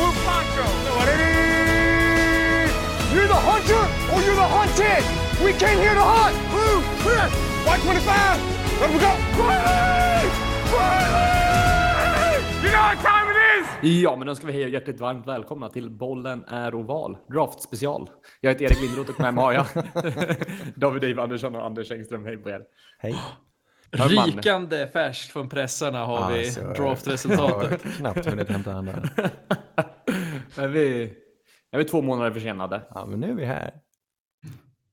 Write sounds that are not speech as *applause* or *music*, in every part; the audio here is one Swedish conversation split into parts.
blue poncho. You're the hunter or you're the hunted. We came here to hunt. Blue, clear. White 25. Let we go. Riley! Riley! You know what time it is? Ja, men då ska vi hej och hjärtligt varmt välkomna till Bollen är oval. Draft special. Jag heter Erik Lindroth och med mig har jag *laughs* David Dave Andersson och Anders Engström. Hej på er. Hej. Rykande färskt från pressarna har vi Alltså, draftresultatet. Jag har knappt hunnit hämta andan. *laughs* är vi, är vi två månader försenade? Ja, men nu är vi här.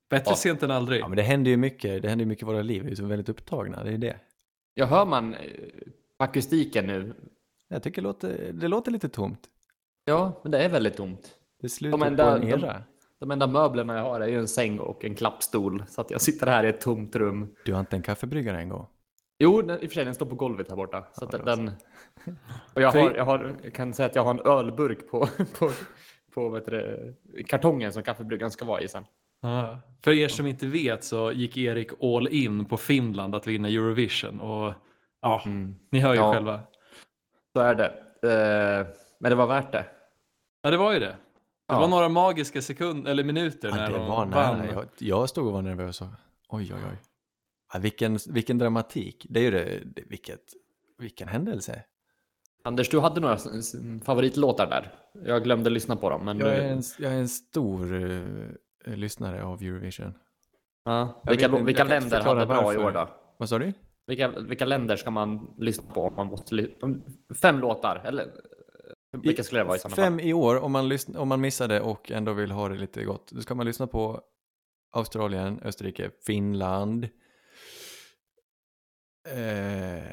Bättre sent än aldrig. Ja, men det händer ju mycket. Det händer ju mycket i våra liv. Vi är så väldigt upptagna. Det är det. Jag hör man eh, akustiken nu. Jag tycker det låter, det låter lite tomt. Ja, men det är väldigt tomt. Det är slutet enda- på en de- era. De enda möblerna jag har är ju en säng och en klappstol. Så att jag sitter här i ett tomt rum. Du har inte en kaffebryggare en gång? Jo, den, i och för sig, den står på golvet här borta. Så att Ja, den, och jag, har, jag, har, jag kan säga att jag har en ölburk på, *laughs* på, på vet du, det, kartongen som kaffebryggan ska vara i sen. Ja. För er som inte vet så gick Erik all in på Finland att vinna Eurovision. Och ja, ni hör ju Ja. själva. Så är det. Eh, men det var värt det. Ja, det var ju det. Det Ja. var några magiska sekunder eller minuter Ja, när det de var vann. Jag, jag stod och var nervös. Och, oj, oj, oj. Ja, vilken, vilken dramatik. Det är ju det, det, vilket, vilken händelse. Anders, du hade några favoritlåtar där. Jag glömde lyssna på dem. Men Jag är en, jag är en stor eh, lyssnare av Eurovision. ja, vilka, vet vilka länder hade bra i varför. år då? Vad sa du? Vilka, vilka länder ska man lyssna på? Om man måste fem låtar? Eller eh, vilka skulle det vara i sådana Fem fall? i år om man, lyssn- om man missade och ändå vill ha det lite gott. Då ska man lyssna på Australien, Österrike, Finland. Eh,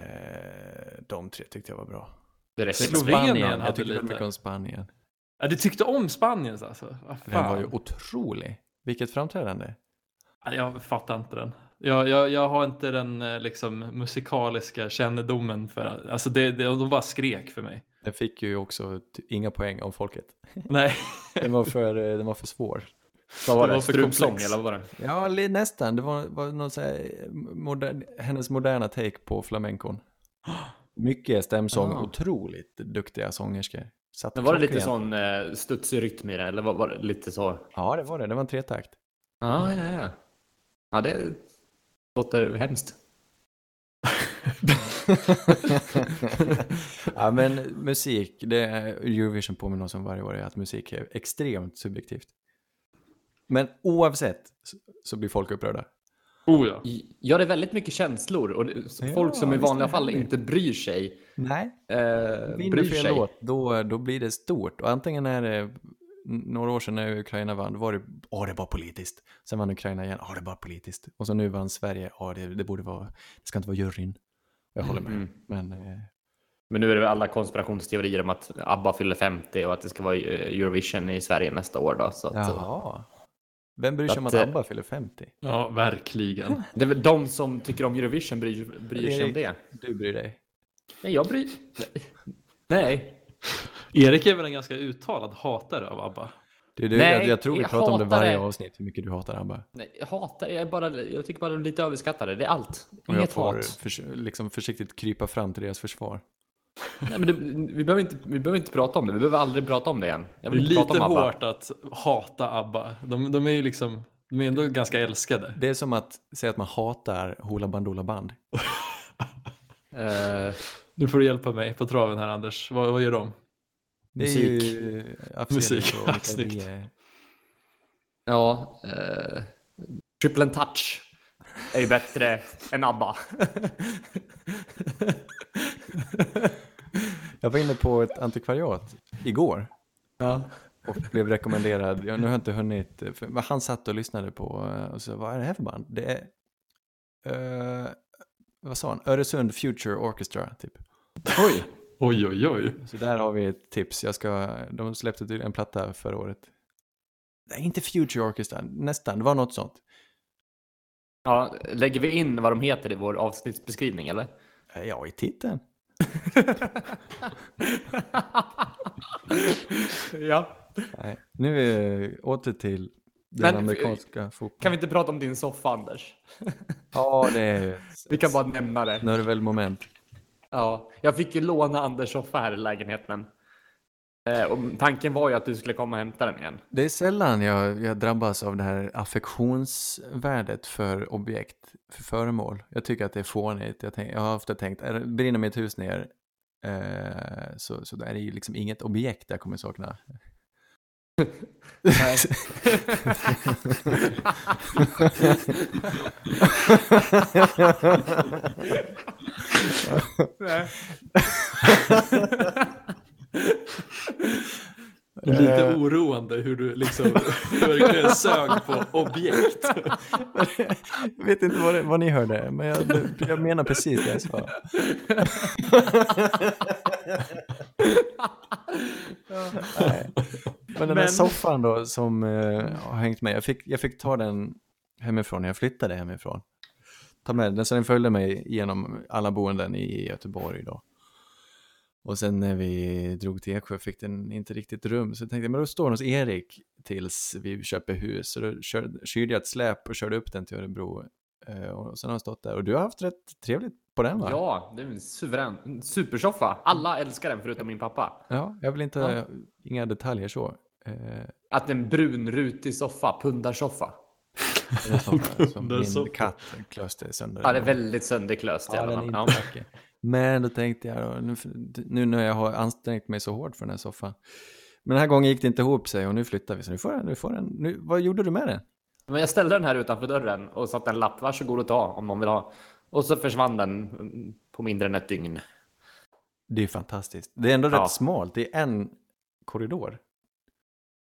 de tre tyckte jag var bra. Det räcker. Spanien, hade jag tyckte lite. väldigt mycket om Spanien. Ja, du tyckte om Spaniens alltså? Vad Den var ju otrolig. Vilket framträdande. Ja, Jag fattar inte den. Jag, jag, jag har inte den eh, liksom, musikaliska kännedomen för alltså det, det, de bara skrek för mig. Den fick ju också inga poäng av folket. *laughs* Nej, Den var för, eh, den var för svår. Vad var det det? var för Strupsång komplex. eller vad var det? Ja, nästan. Det var, var någon så här, modern, hennes moderna take på flamencon. *gasps* Mycket stämsång, Ah. otroligt duktiga sångerskor. Satt Men var det lite sån eh, studsig rytm i det? Eller var, var det lite så? Ja, det var det. Det var en tretakt. Ja, ja, ja. Ja, det låter hemskt. *laughs* ja, men musik, det är Eurovision påminner oss om varje år är att musik är extremt subjektivt. Men oavsett så blir folk upprörda. Oh ja. Ja, det är väldigt mycket känslor och det, Ja, folk som i vanliga det fall härligt. inte bryr sig. Nej. Eh, Vinner bryr sig. låt, då, då blir det stort. Och antingen är det några år sedan när Ukraina vann, då var det, åh det är bara politiskt. Sen vann Ukraina igen, åh det är bara politiskt. Och så nu vann Sverige, åh det, det borde vara, det ska inte vara juryn. Jag håller med. Mm. Men eh, Men nu är det väl alla konspirationsteorier om att ABBA fyller 50 och att det ska vara eh, Eurovision i Sverige nästa år. Då, så att, jaha. Vem bryr sig om Att, eh, ABBA fyller 50? ja, verkligen. *laughs* Det är väl de som tycker om Eurovision bryr, bryr sig om det. Du bryr dig? Nej, jag bryr... Nej. Erik är väl en ganska uttalad hatare av ABBA? Det, det, Nej, jag, jag tror vi jag pratar om det varje avsnitt, hur mycket du hatar ABBA. Nej, jag hatar jag bara, Jag tycker bara de är lite överskattade. Det är allt. Och jag Inget får hat. förs- liksom försiktigt krypa fram till deras försvar. Nej, men det, vi, behöver inte, vi behöver inte prata om det. Vi behöver aldrig prata om det igen. Jag Det är lite om ABBA. hårt att hata ABBA. De, de är ju liksom, de är ändå ganska älskade. Det är som att säga att man hatar Hoola Bandoola Band. *laughs* Eh, Nu får du hjälpa mig på traven här Anders. Vad, vad gör de? Det är Musik. ju Musik, *laughs* ja, snyggt. Ja, eh, Triple and Touch är ju bättre än ABBA. *laughs* Jag var inne på ett antikvariat igår ja. och blev rekommenderad, jag, nu har jag inte hunnit, för, men han satt och lyssnade på, eh, och så vad är det här för band? Det är, eh, vad sa han, Öresund Future Orchestra typ. Oj. Oj, oj, oj. Så där har vi ett tips, jag ska, de släppte en platta förra året. Nej, inte Future Orchestra, nästan, det var något sånt. Ja, lägger vi in vad de heter i vår avsnittsbeskrivning eller? Ja, i titeln. *laughs* ja. Nej. Nu är vi åter till den Men, amerikanska fotbollen. Kan vi inte prata om din soffa Anders? Ja, det är *laughs* Vi kan bara nämna det. snörvelmoment. Ja, jag fick ju låna Anders soffa här i lägenheten. Eh, och tanken var ju att du skulle komma och hämta den igen. Det är sällan jag, jag drabbas av det här affektionsvärdet för objekt, för föremål. Jag tycker att det är fånigt. Jag, tänk, jag har ofta tänkt, är, det- brinner mitt hus ner eh, så, så är det ju liksom inget objekt jag kommer sakna. Nej. Nej. *laughs* *laughs* *laughs* Lite oroande hur du liksom verkligen sög på objekt. jag vet inte vad, det, vad ni hörde, men jag, jag menar precis det jag sa. Nej. Men den där Men- soffan då som eh, har hängt med, jag fick, jag fick ta den hemifrån när jag flyttade hemifrån. Ta med den, så den följde mig genom alla boenden i Göteborg då. Och sen när vi drog till Eksjö fick den inte riktigt rum, så jag tänkte men då står den hos Erik tills vi köper hus. Så då kör, kyrde jag ett släp och körde upp den till Örebro. Eh, och sen har den stått där. Och du har haft rätt trevligt på den va? Ja, det är en suverän supersoffa. Alla älskar den förutom min pappa. Ja, jag vill inte, Ja. inga detaljer så. Eh, Att en brun rutig soffa, pundarsoffa. *laughs* som, som min katt klöste sönder. Ja, det är väldigt sönderklöst i Ja, alla den är fall. inte Ja. Men då tänkte jag, nu, nu när jag har ansträngt mig så hårt för den här soffan. Men den här gången gick det inte ihop sig och nu flyttar vi. Så nu får den, nu får den. Nu, vad gjorde du med den? Men jag ställde den här utanför dörren och satte en lapp, varsågod och ta om någon vill ha. Och så försvann den på mindre än ett dygn. Det är fantastiskt. Det är ändå Ja. rätt smalt. Det är en korridor i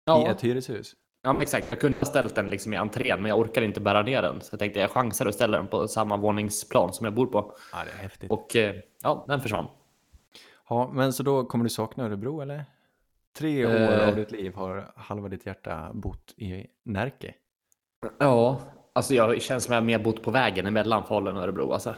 Ja, ett hyreshus. Ja men exakt. Jag kunde ha ställt den liksom i entrén, men jag orkar inte bära ner den. Så jag tänkte jag chansar och ställer den på samma våningsplan som jag bor på. Ja, det är häftigt. Och eh, ja, den försvann. Ja, men så då kommer du sakna Örebro eller? Tre år Eh. av ditt liv har halva ditt hjärta bott i Närke. Ja, alltså jag känns som jag mer bott på vägen emellan Falun och Örebro. Alltså.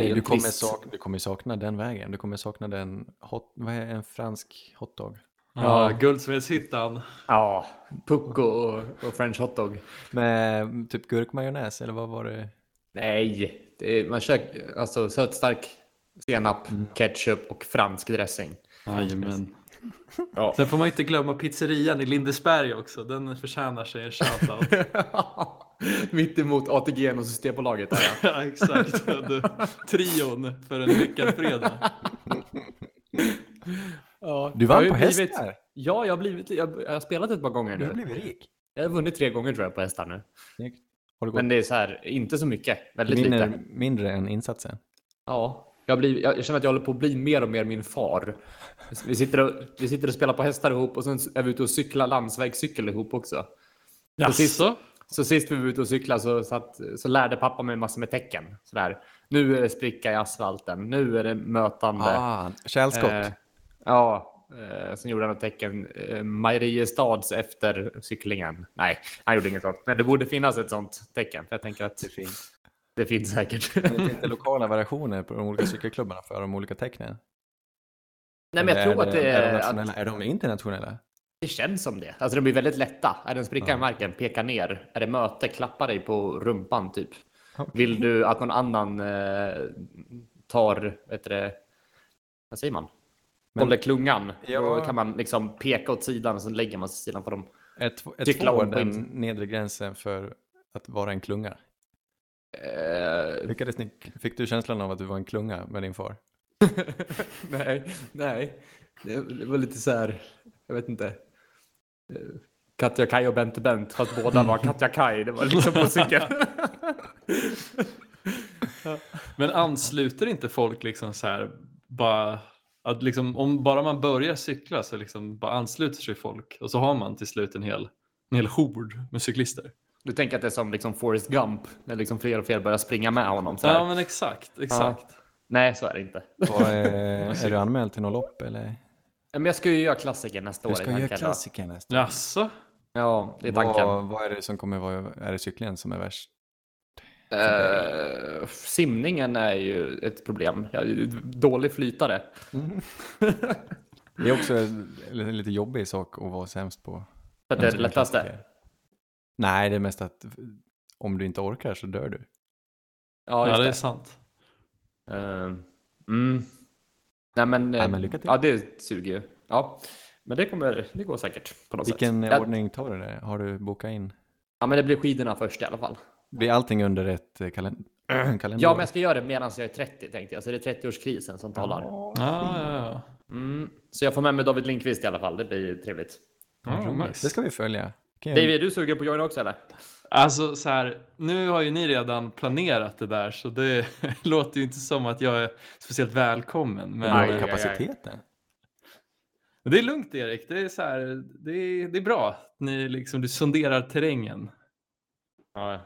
Ju du, kommer trist- sak, du kommer sakna den vägen. Du kommer sakna den, hot, vad är en fransk hotdog? Ja, Guldsmedshyttan. Ja, pucko och, och french hotdog. Med typ gurkmajonnäs eller vad var det? Nej, det är, man kör alltså sötstark senap, ketchup och fransk dressing. Jajamän. Ja. Sen får man inte glömma pizzerian i Lindesberg också. Den förtjänar sig en shoutout. *laughs* Mitt emot ATG och Systembolaget. Där, ja. *laughs* ja, exakt. Du, *laughs* trion för en lyckad fredag. Ja, Du jag vann på häst blivit- där. Ja, jag har, blivit, jag, jag har spelat ett par gånger Du har nu. blivit rik. Jag har vunnit tre gånger tror jag på hästar nu. Gått Men det är så här, inte så mycket. Väldigt vinner lite. mindre än insatsen? Ja, jag, blir, jag känner att jag håller på att bli mer och mer min far. Vi sitter och, vi sitter och spelar på hästar ihop och sen är vi ute och cyklar landsvägscykel ihop också. Precis. Jaså? Så sist vi var ute och cyklade så, satt, så lärde pappa mig massor med tecken. Sådär. Nu är det spricka i asfalten, nu är det mötande. Ah, kärlskott. Eh, ja, eh, sen gjorde han ett tecken. Eh, Mariestads efter cyklingen. Nej, han gjorde inget sånt. Men det borde finnas ett sånt tecken. För jag tänker att det finns, det finns säkert. Det inte lokala variationer på de olika cykelklubbarna för de olika tecknen? Nej, men jag Eller tror att det, är de är, nationella? att Är de internationella? det känns som det. Alltså de blir väldigt lätta. Är det en spricka Ja. i marken, peka ner. Är det möte, klappa dig på rumpan typ. Vill du att någon annan eh, tar, vet det, vad säger man? Men- Håller klungan. Ja. Då kan man liksom peka åt sidan och så lägger man sig sidan på dem. Är, tv- är två den nedre gränsen för att vara en klunga? Eh, Lyckades ni, fick du känslan av att du var en klunga med din far? *laughs* nej, nej. Det var lite så här, jag vet inte. Eh, Katja Kaj och Bente Bent, fast båda var Katja Kaj. Det var liksom cykeln. *laughs* Men ansluter inte folk liksom så här bara att liksom om bara man börjar cykla så liksom bara ansluter sig folk och så har man till slut en hel, en hel hord med cyklister. Du tänker att det är som liksom Forrest Gump, när liksom fler och fler börjar springa med honom. Så här. Ja men exakt, exakt. Nej, så är det inte. Är, *laughs* är du anmäld till något lopp eller? Men jag ska ju göra klassiker nästa år. Du ska göra klassiker nästa Jaså? Ja, det är tanken. vad, vad är det som kommer vara, är det cyklingen som är värst? Eh, simningen är ju ett problem. Jag är dålig flytare. Det är också en en lite jobbig sak att vara sämst på. Så att det är det lättaste. Nej, det är mest att om du inte orkar så dör du. Ja, Ja, det det. är sant. Eh, mm. Nej, men, Nej, eh, men lycka till. Ja, det suger ju. Ja, men det kommer, det går säkert på något Vilken sätt. Ja, ordning tar du det? Har du bokat in? Ja, men det blir skidorna först i alla fall. Blir allting under ett eh, kalen *clears throat* kalenderår? Ja, men jag ska göra det medan jag är 30 tänkte jag. Så det är 30-årskrisen som talar. Ja, ja, ja. Mm. Så jag får med mig David Lindqvist i alla fall. Det blir trevligt. Roligt. nice. Det ska vi följa. Jag- David, är du sugen på att joina också eller? Alltså så här, nu har ju ni redan planerat det där så det *laughs* låter ju inte som att jag är speciellt välkommen. Men aj. kapaciteten. det är lugnt Erik, det är, så här, det är, det är bra. Ni liksom, du sonderar terrängen. Ja.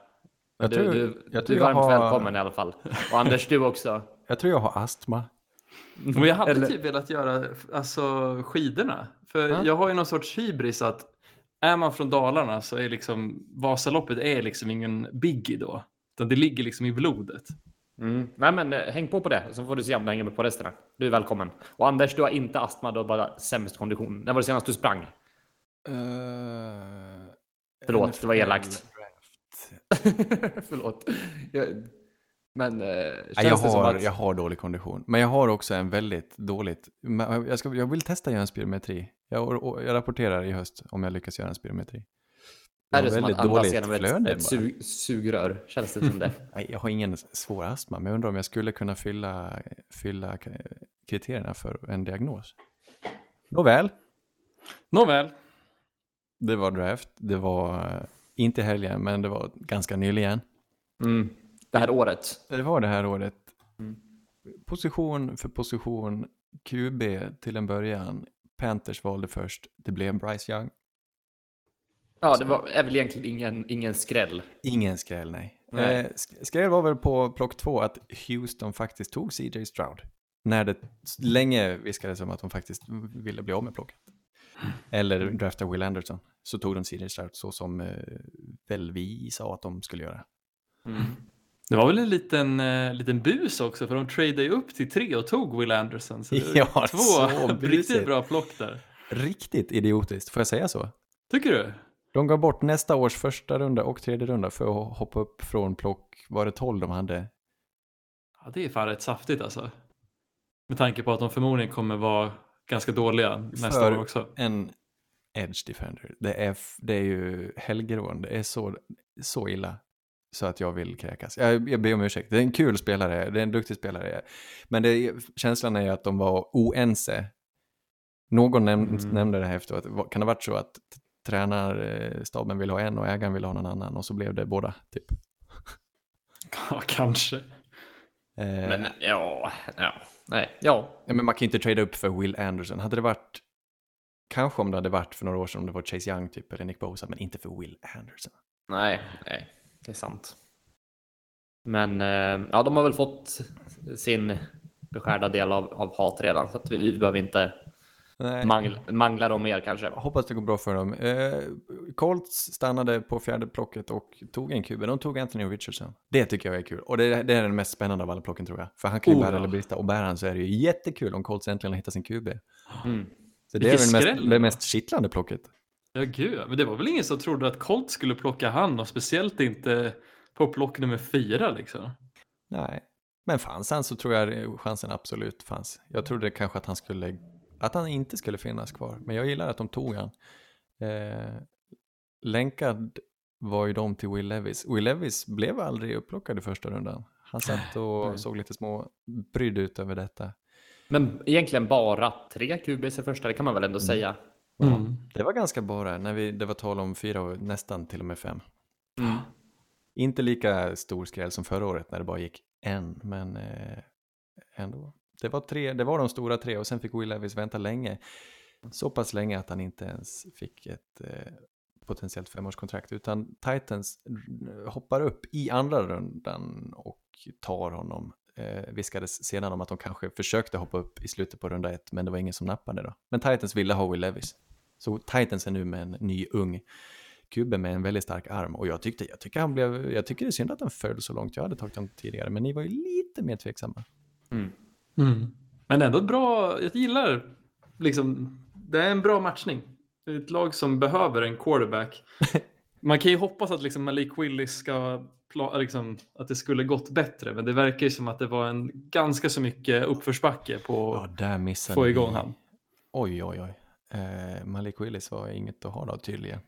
Jag du, tror- du, jag du tror är jag varmt har- välkommen i alla fall. Och Anders, du också. *laughs* Jag tror jag har astma. Men jag hade Eller- typ velat göra alltså, skidorna. För Ja. jag har ju någon sorts hybris att är man från Dalarna så är liksom Vasaloppet är liksom ingen biggie då. Utan det ligger liksom i blodet. Mm. Nej, men eh, häng på på det så får du se om du hänger med på resterna. Du är välkommen. Och Anders, du har inte astma, du har bara sämst kondition. När var det senast du sprang? Förlåt, det var elakt. *laughs* Förlåt. Jag, men eh, känns jag, det som har, att... jag har dålig kondition. Men jag har också en väldigt dåligt... men Jag, ska, jag vill testa att göra en spirometri. Jag, jag rapporterar i höst om jag lyckas göra en spirometri. Jag Är det som att andas genom ett, ett sug, sugrör? Känns det som det? *laughs* Nej, jag har ingen svår astma, men jag undrar om jag skulle kunna fylla, fylla kriterierna för en diagnos. Nåväl, Nåväl, det var draft. Det var eh, inte i helgen, men det var ganska nyligen. Mm. Det här året. Det var det här året. Mm. Position för position, QB till en början. Panthers valde först, det blev Bryce Young. Ja, det var, är väl egentligen ingen, ingen skräll. Ingen skräll, nej. Nej. Eh, sk- skräll var väl på plock två att Houston faktiskt tog CJ Stroud. När det länge viskades om att de faktiskt ville bli av med plocket. Eller drafta Will Anderson. Så tog de CJ Stroud så som eh, väl vi sa att de skulle göra. Mm. det var väl en liten, eh, liten bus också för de tradade ju upp till tre och tog Will Anderson. Så *laughs* det Ja, två så *laughs* riktigt bra plock där. Riktigt idiotiskt, får jag säga så? Tycker du? De gav bort nästa års första runda och tredje runda för att hoppa upp från plock, var det 12 de hade? Ja, det är fan rätt saftigt alltså. Med tanke på att de förmodligen kommer vara ganska dåliga nästa För- år också. En edge defender. Det är, det är ju helgerån. Det är så, så illa så att jag vill kräkas. Jag, jag ber om ursäkt. Det är en kul spelare, det är en duktig spelare. Men det, känslan är ju att de var oense. Någon näm Mm. nämnde det här efteråt. Kan det ha varit så att tränarstaben vill ha en och ägaren vill ha någon annan och så blev det båda, typ. *laughs* Ja, kanske. Eh, Men ja, ja, nej, ja. Ja, men man kan inte trada upp för Will Anderson. Hade det varit, kanske om det hade varit för några år sedan om det var Chase Young typ eller Nick Bosa, men inte för Will Anderson. Nej, nej, det är sant. Men eh, ja, de har väl fått sin beskärda del av, av hat redan, så att vi, vi behöver inte Nej. mangla, mangla dem mer kanske. Hoppas det går bra för dem. Eh, Colts stannade på fjärde plocket och tog en QB. De tog Anthony Richardson. Det tycker jag är kul. Och det, det är den mest spännande av alla plocken tror jag. För han kan ju Oh, bära eller brista. Och bär han så är det ju jättekul om Colts äntligen har hittat sin QB. Mm. Så det är Vilken väl skräll mest, det mest kittlande plocket. Ja, gud. Men det var väl ingen som trodde att Colt skulle plocka han och speciellt inte på plock nummer fyra liksom. Nej. Men fanns han så tror jag chansen absolut fanns. Jag trodde kanske att han skulle, att han inte skulle finnas kvar. Men jag gillar att de tog han. Eh, länkad var ju de till Will Levis. Will Levis blev aldrig upplockad i första rundan. Han satt och Nej. såg lite små brydd ut över detta. Men egentligen bara tre QBs i första, det kan man väl ändå säga. Mm. Det var ganska bara när vi, det var tal om fyra och nästan till och med fem. Mm. Inte lika stor skräll som förra året när det bara gick en, men eh, ändå. Det var, tre, det var de stora tre och sen fick Will Levis vänta länge. Så pass länge att han inte ens fick ett eh, potentiellt femårskontrakt. Utan Titans hoppar upp i andra rundan och tar honom. Eh, viskades sedan om att de kanske försökte hoppa upp i slutet på runda ett, men det var ingen som nappade då. Men Titans ville ha Will Levis. Så Titans är nu med en ny ung kubbe med en väldigt stark arm. Och jag tyckte, jag tycker han blev, jag tycker det är synd att han föll så långt. Jag hade tagit honom tidigare, men ni var ju lite mer tveksamma. Mm. Mm. Men ändå bra, jag gillar liksom, det är en bra matchning. Det är ett lag som behöver en quarterback. *laughs* Man kan ju hoppas att liksom Malik Willis ska, liksom, att det skulle gått bättre, men det verkar ju som att det var en ganska så mycket uppförsbacke på Ja, där missade få igång han. oj, oj, oj. Eh, Malik Willis var inget att ha då tydligen.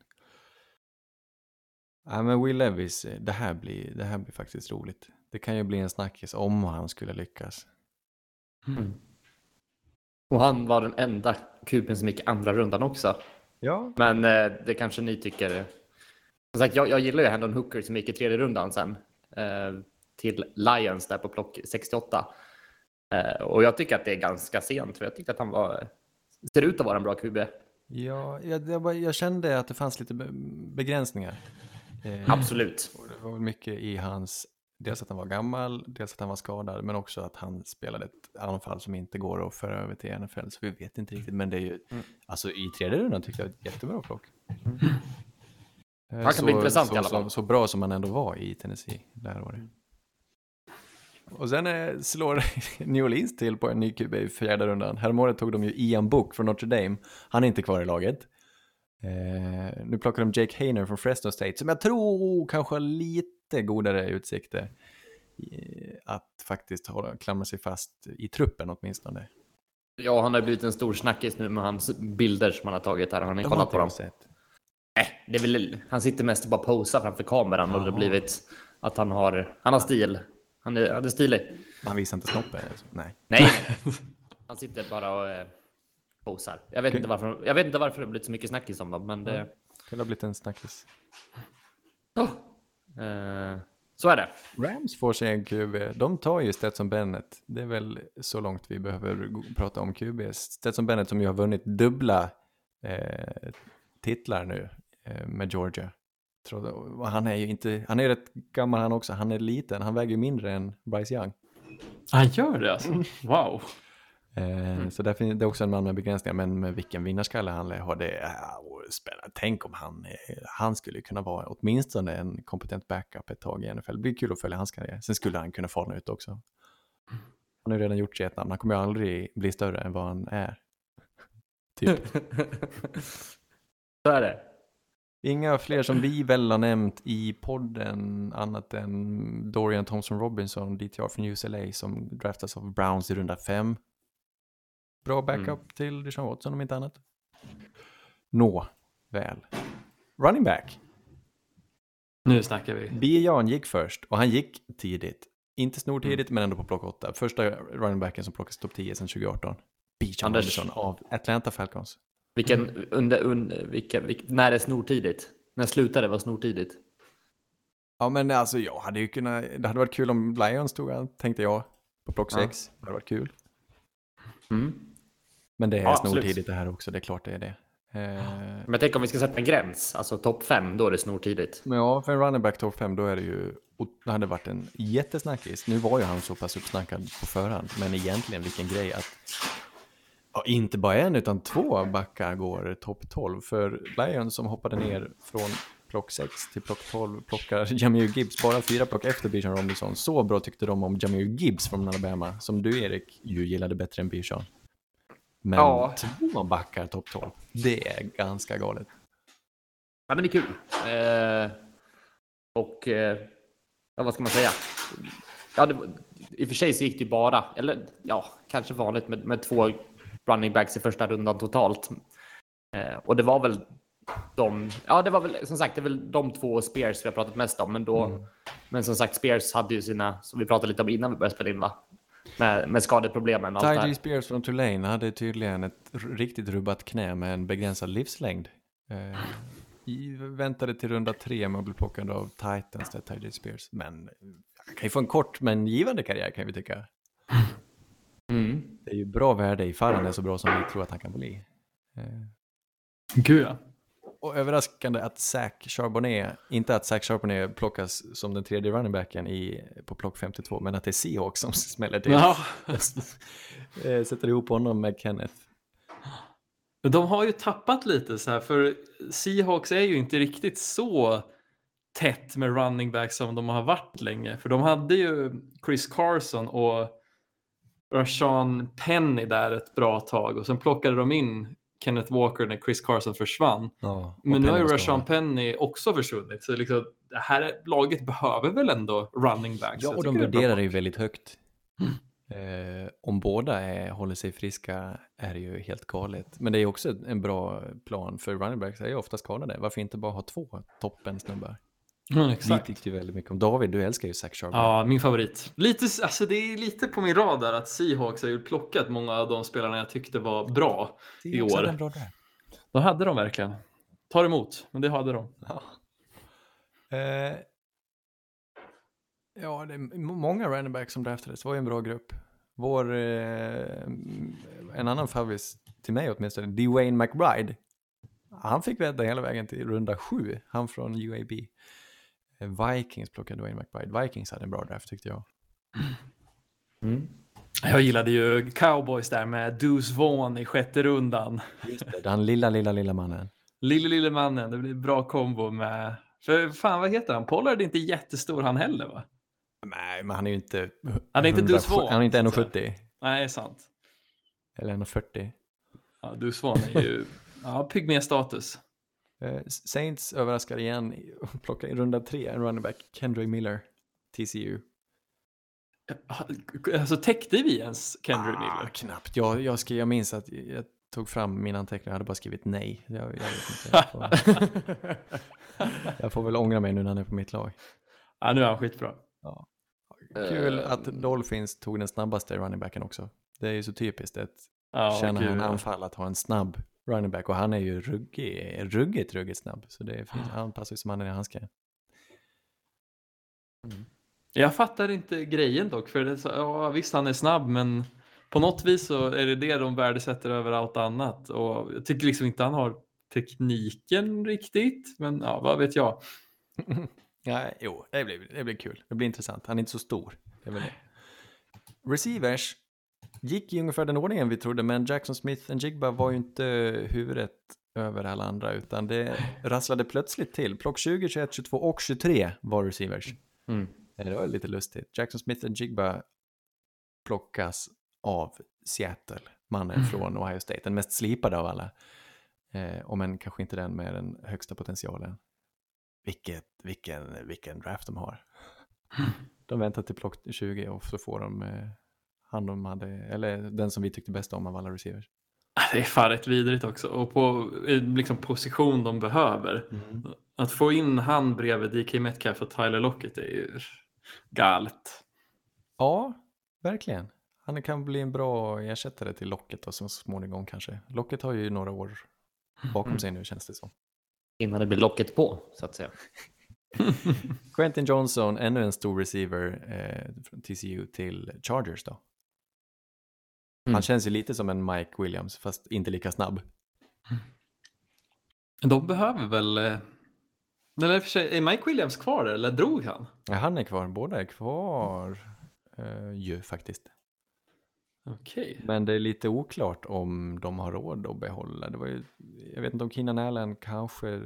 Ja, men Will Levis, eh, det här, blir, det här blir faktiskt roligt. Det kan ju bli en snackis om han skulle lyckas. Mm. Och han var den enda kuben som gick andra rundan också. Ja. Men eh, det kanske ni tycker. Som sagt, jag, jag gillar ju Hendon Hooker som gick i tredje rundan sen eh, till Lions där på plock 68. Eh, och jag tycker att det är ganska sent för jag tyckte att han var ser ut att vara en bra QB. Ja, jag, jag, jag kände att det fanns lite be- begränsningar. Eh, Absolut. och Det var väl mycket i hans, dels att han var gammal, dels att han var skadad, men också att han spelade ett anfall som inte går att föra över till NFL, så vi vet inte riktigt. Men det är ju, Mm. alltså i tredje rundan tycker jag ett jättebra plock. Eh, Han kan bli intressant så, i alla så, fall. så bra som han ändå var i Tennessee det här året. Och sen eh, slår *laughs* New Orleans till på en ny QB i fjärde rundan. Häromåret tog de ju Ian Book från Notre Dame. Han är inte kvar i laget. Eh, nu plockar de Jake Hayner från Fresno State som jag tror kanske har lite godare utsikter att faktiskt hålla, klamra sig fast i truppen åtminstone. Ja, han har blivit en stor snackis nu med hans bilder som han har tagit här. Har ni De kollat på dem? sett. Nej, det är väl, han sitter mest och bara posar framför kameran och det har Jaha. blivit att han har, han har stil. Han är, han är stilig. Han visar inte snoppen. alltså. Nej. Nej, *laughs* han sitter bara och eh, posar. Jag vet, inte varför, jag vet inte varför det blivit så mycket snackis om dem, men det... Det har blivit en snackis. Eh, så är det. Rams får sig en QB. De tar ju Stetson Bennett. Det är väl så långt vi behöver prata om QB. Stetson Bennett som ju har vunnit dubbla eh, titlar nu eh, med Georgia. Han är ju inte, han är rätt gammal han också. Han är liten, han väger ju mindre än Bryce Young. Han gör det alltså? Wow. Eh, Så där finns det är också en man med begränsningar, men med vilken vinnarskalle han har det är spännande. Tänk om han, eh, han skulle kunna vara åtminstone en kompetent backup ett tag i NFL. Det blir kul att följa hans karriär. Sen skulle han kunna falna ut också. Han har ju redan gjort sig ett namn, han kommer ju aldrig bli större än vad han är. *laughs* Typ. så är det. Inga fler som vi väl har nämnt i podden annat än Dorian Thompson Robinson, DTR från UCLA som draftas av Browns i runda fem. Bra backup Mm. till Deshaun Watson om inte annat. Nå, väl. Running back. Nu snackar vi. B. Jan gick först och han gick tidigt. Inte snortidigt men ändå på plock 8. Första running backen som plockas topp 10 sedan 2018. Bijan Anders. Robinson av Atlanta Falcons. Vilken, under, under, vilka, vilka, när är snortidigt? När slutade det vara snortidigt? Ja men alltså jag hade ju kunnat, det hade varit kul om Lions tog han, tänkte jag. På plock Ja. 6. Det hade varit kul. Mm. Men det är Ja, snortidigt det här också, det är klart det är det. Eh, Men tänk om vi ska sätta en gräns, alltså topp fem, då är det snortidigt. men ja, för en running back topp 5 då är det ju, det hade varit en jättesnackis. Nu var ju han så pass uppsnackad på förhand, men egentligen vilken grej att ja, inte bara en utan två backar går topp 12. För Lions som hoppade ner från plock 6 till plock 12 plockar *laughs* Jamir Gibbs bara fyra plock efter Bijan Robinson. Så bra tyckte de om Jamir Gibbs från Alabama, som du Erik ju gillade bättre än Bijan. Men Ja. två backar topp 12, det är ganska galet. Ja, men det är kul. Eh, och eh, ja, vad ska man säga? Ja, det, I och för sig så gick det ju bara, eller ja, kanske vanligt med, med två running backs i första rundan totalt. Eh, och det var väl de, ja det var väl som sagt det är väl de två Spears vi har pratat mest om. Men, då, men som sagt Spears hade ju sina, som vi pratade lite om innan vi började spela in va? Med, med skadeproblemen här. Spears från Tulane hade tydligen ett riktigt rubbat knä med en begränsad livslängd. Eh, i, väntade till runda tre med att bli plockad av Titans, där Ty Spears. Men eh, han kan ju få en kort men givande karriär kan vi tycka. Mm. Det är ju bra värde ifall han är så bra som vi tror att han kan bli. Eh, Gud ja. Och överraskande att Zach Charbonnet, inte att Zach Charbonnet plockas som den tredje running backen i, på plock 52, men att det är Seahawks som *laughs* smäller till. ja. *laughs* Eh, Sätter ihop honom med Kenneth. Men de har ju tappat lite så här, för Seahawks är ju inte riktigt så tätt med running back som de har varit länge. För de hade ju Chris Carson och Rashawn Penny där ett bra tag och sen plockade de in Kenneth Walker när Chris Carson försvann. Ja, Men nu har ju vara. Penny också försvunnit. Så liksom, det här laget behöver väl ändå running backs. Ja, och de värderar det ju väldigt högt. Eh, om båda är, håller sig friska är det ju helt galet. Men det är också en bra plan för running backs är ju ofta skadade. Varför inte bara ha två toppen snubbar? Mm, Vi exakt. tyckte ju väldigt mycket om David, du älskar ju Zach Charbonnet. Ja, min favorit. Lite, alltså det är lite på min rad där att Seahawks har ju plockat många av de spelarna jag tyckte var bra. Det i är också år. en bra där. De hade de verkligen. Tar emot, men det hade de. Ja. Eh, ja, det är många running backs som draftades. Det var ju en bra grupp. Vår, eh, en annan favorit till mig åtminstone, Dwayne McBride. Han fick vänta hela vägen till runda sju, han från UAB. Eh, Vikings plockade Dwayne McBride. Vikings hade en bra draft tyckte jag. Mm. Jag gillade ju Cowboys där med Deuce Vaughn i sjätte rundan. Just det, den lilla, lilla, lilla mannen. Lille, lille mannen, det blir bra kombo med... För fan, vad heter han? Pollard är inte jättestor han heller va? Nej, men han är ju inte... Han är inte 100 Deuce Vaughn, Han är inte så att 1,70 Nej, sant. eller 1,40. Ja, Deuce Vaughn är ju... Ja, pygmé-status. Eh, Saints överraskar igen *laughs* och plockar i runda tre en running back, Kendra Miller, TCU. Alltså täckte vi ens Kendrick Miller? Ah, knappt. Jag, jag, skrev, jag minns att jag tog fram mina anteckningar, jag hade bara skrivit nej. Jag, jag, vet inte, jag, får, *laughs* jag får väl ångra mig nu när han är på mitt lag. Ja, nu är han skitbra. Kul Eh, att Dolphins tog den snabbaste running backen också. Det är ju så typiskt att Ja, en ja. anfall att ha en snabb running back och han är ju ruggig, ruggigt, ruggigt snabb. Så det är han passar ju som handen i handske. Jag fattar inte grejen dock, för det så, ja, visst han är snabb, men på något vis så är det det de värdesätter över allt annat. Och jag tycker liksom inte han har tekniken riktigt, men ja, vad vet jag. *laughs* Ja, jo, det blir, det blir kul. Det blir intressant. Han är inte så stor. Det är väl det. Receivers gick i ungefär den ordningen vi trodde, men Jackson Smith och Jigba var ju inte huvudet över alla andra, utan det *laughs* rasslade plötsligt till. Plock 20, 21, 22 och 23 var receivers. Mm. Eh, Det var lite lustigt. Jackson Smith och Jigba plockas av Seattle, mannen från Ohio State, den mest slipade av alla. Eh, om än kanske inte den med den högsta potentialen. Vilket, vilken, vilken draft de har. De väntar till plock 20 och så får de eh, han de hade, eller den som vi tyckte bäst om av alla receivers. Det är fan rätt vidrigt också. Och på liksom, position de behöver. Att få in han bredvid DK Metcalf och Tyler Lockett är ju galet. Ja, verkligen. Han kan bli en bra ersättare till Locket då, så småningom kanske. Locket har ju några år bakom sig nu känns det som. Innan det blir locket på, så att säga. *laughs* Quentin Johnson, ännu en stor receiver eh, från TCU till Chargers då. Mm. Han känns ju lite som en Mike Williams, fast inte lika snabb. De behöver väl... eh, Eller för sig, är Mike Williams kvar eller drog han? Ja, han är kvar, båda är kvar eh, ju faktiskt. Okej. Men det är lite oklart om de har råd att behålla. Det var ju, jag vet inte om Keenan Allen kanske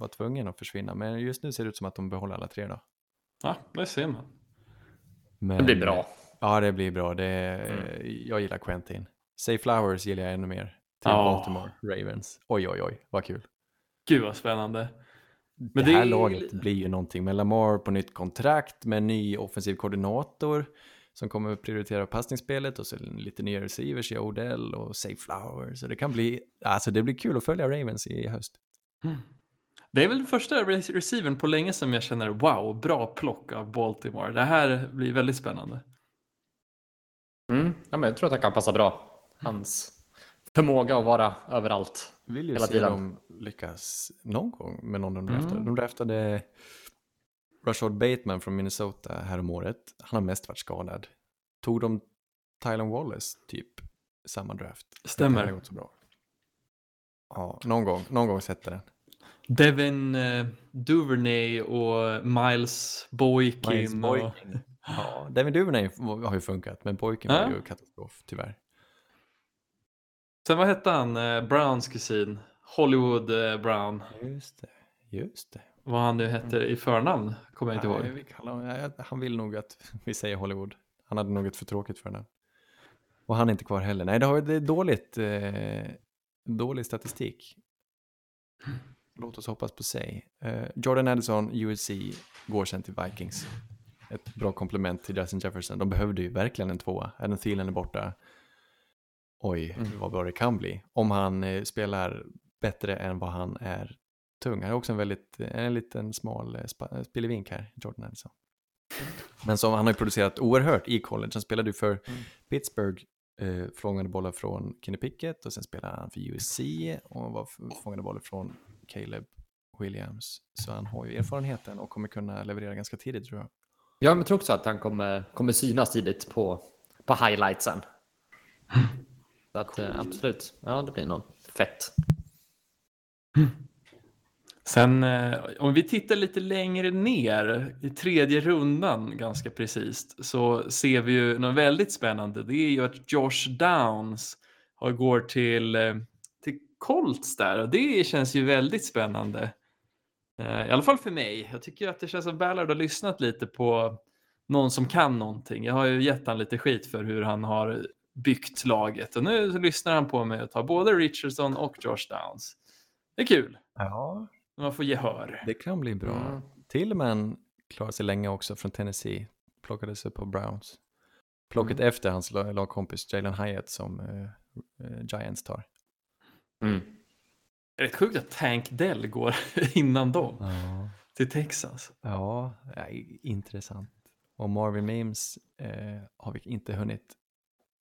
var tvungen att försvinna, men just nu ser det ut som att de behåller alla tre då. Ja, det ser man. Men, Det blir bra. Ja, det blir bra. Det, Jag gillar Quentin. Say Flowers gillar jag ännu mer. Till Ja. Baltimore Ravens. Oj, oj, oj, vad kul. Gud vad spännande. Men det det här är- laget blir ju någonting med Lamar på nytt kontrakt med en ny offensiv koordinator som kommer att prioritera passningsspelet och så lite nya receivers i Odell och Say Flowers. Så det kan bli, alltså det blir kul att följa Ravens i höst. Det är väl första re- receivern på länge som jag känner wow, bra plock av Baltimore. Det här blir väldigt spännande. Mm. Ja, men jag tror att han kan passa bra. Hans förmåga att vara överallt. Vill ju Hela se tiden. dem lyckas någon gång med någon de Mm. draftade. De draftade Rashard Bateman från Minnesota häromåret. Han har mest varit skadad. Tog de Tylen Wallace typ samma draft? Stämmer. Det gått så bra. Ja, någon gång, någon gång sätter den. Devin eh, Duvernay och Miles Boykin. Miles och... Ja, Devin Duvernay har ju funkat, men var Ja. ju katastrof tyvärr. Sen vad hette han, eh, Browns kusin? Hollywood eh, Brown. Just det, just det. Vad han nu hette i förnamn kommer jag inte ihåg. ja, han vill nog att vi säger Hollywood. Han hade nog ett för tråkigt för den. Och han är inte kvar heller. Nej, det, har, det är dåligt, eh, dålig statistik. Låt oss hoppas på sig. Eh, Jordan Addison, USC, går sen till Vikings. Ett bra komplement till Justin Jefferson. De behövde ju verkligen en tvåa. Adam Thielen är borta. Oj, Mm. vad bra det kan bli. Om han eh, spelar bättre än vad han är tung. Han är också en väldigt, en liten smal eh, spillevink här, Jordan Addison. Men som han har ju producerat oerhört i college. Han spelade ju för Mm. Pittsburgh, eh, fångade bollar från Kenny Pickett och sen spelade han för USC och var fångade bollar från Caleb Williams. Så han har ju erfarenheten och kommer kunna leverera ganska tidigt tror jag. Jag tror också att han kommer, kommer synas tidigt på, på highlightsen. Så att, eh, absolut, ja det blir nog fett. Sen eh, om vi tittar lite längre ner i tredje rundan ganska precis så ser vi ju något väldigt spännande. Det är ju att Josh Downs går till, eh, till Colts där och det känns ju väldigt spännande. Eh, I alla fall för mig. Jag tycker att det känns som Ballard har lyssnat lite på någon som kan någonting. Jag har ju gett han lite skit för hur han har byggt laget och nu lyssnar han på mig och tar både Richardson och Josh Downs. Det är kul. Ja, när Man får gehör. det kan bli bra. Mm. Tillman klarade sig länge också från Tennessee. Plockades upp på Browns. Plocket Mm. efter hans lag- lagkompis Jalen Hyatt som eh, eh, Giants tar. Mm. Det är rätt sjukt att Tank Dell går *laughs* innan dem Ja. till Texas. Ja, intressant. Och Marvin Mims eh, har vi inte hunnit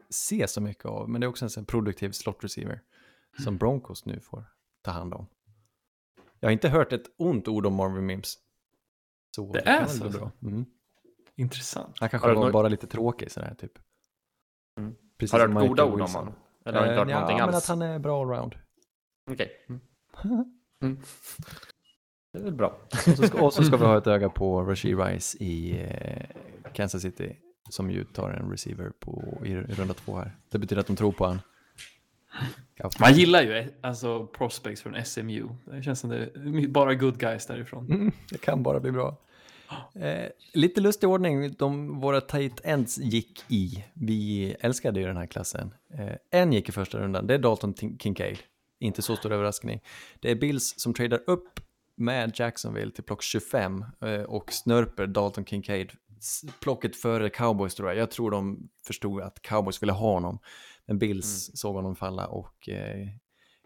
se så mycket av, men det är också en sån produktiv slot receiver som Broncos nu får ta hand om. Jag har inte hört ett ont ord om Marvin Mims. Så Det kan är så, bli så. bra. Mm. Intressant. Han kanske var något- bara lite tråkig sådär typ. Mm. Precis Har du hört goda ord om honom? Eller har du inte hört Eh, någonting ja, men alls? att han är bra allround. Okej. Mm. Mm. Det är väl bra. Och så, ska, och så ska vi ha ett öga på Rashid Rice i eh, Kansas City som ju tar en receiver på, i, i runda två här. Det betyder att de tror på han. Man gillar ju eh, alltså prospects från SMU. Det känns som det är bara good guys därifrån. Mm, det kan bara bli bra. *gasps* Eh, lite lustig ordning, de, våra tight ends gick i. Vi älskade ju den här klassen. Eh, en gick i första rundan, det är Dalton Kincaid. Inte så stor överraskning. Det är Bills som tradar upp med Jacksonville till plock 25 eh, och snörper Dalton Kincaid. Plocket före Cowboys tror jag. Jag tror de förstod att Cowboys ville ha honom. Men Bills såg honom falla och eh,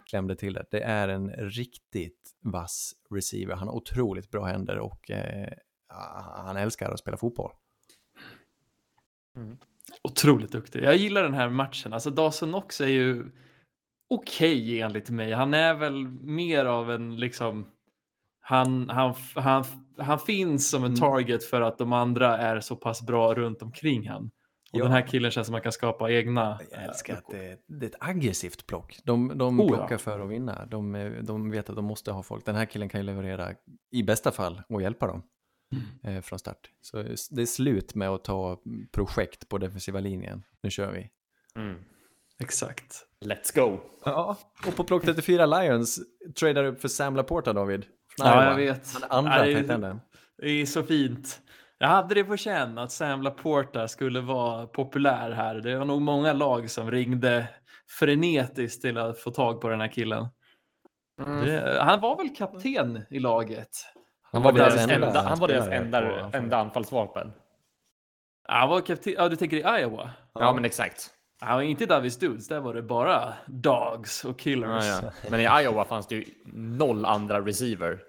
klämde till det. Det är en riktigt vass receiver. Han har otroligt bra händer och eh, han älskar att spela fotboll. Otroligt duktig. Jag gillar den här matchen. Alltså Dawson Knox är ju okej enligt mig. Han är väl mer av en liksom han, han, han, han finns som en Mm. target för att de andra är så pass bra runt omkring han. Och Ja. den här killen känns som man kan skapa egna. Jag eh, älskar att det, det är ett aggressivt plock. De, de Oh, ja. plockar för att vinna. De, eh, de vet att de måste ha folk. Den här killen kan ju leverera i bästa fall och hjälpa dem Mm. eh, från start. Så det är slut med att ta projekt på defensiva linjen. Nu kör vi. Mm. Exakt. Let's go. Ja, och på plock 34 Lions tradar upp för Sam Laporta, David. Från Ja, Iowa. jag vet. Han är andra Nej, tight-enden. Det är så fint. Jag hade det på känn att Sam Laporta skulle vara populär här. Det var nog många lag som ringde frenetiskt till att få tag på den här killen. Mm. Det, han var väl kapten i laget? Han var deras deras enda enda, han var deras enda, enda anfallsvapen. Ja, Han var kapten, ja du tänker i Iowa? Ja, men exakt. Ja, inte Davis Dudes, där var det bara dogs och killers. Ja, ja. Men i Iowa fanns det ju noll andra receiver.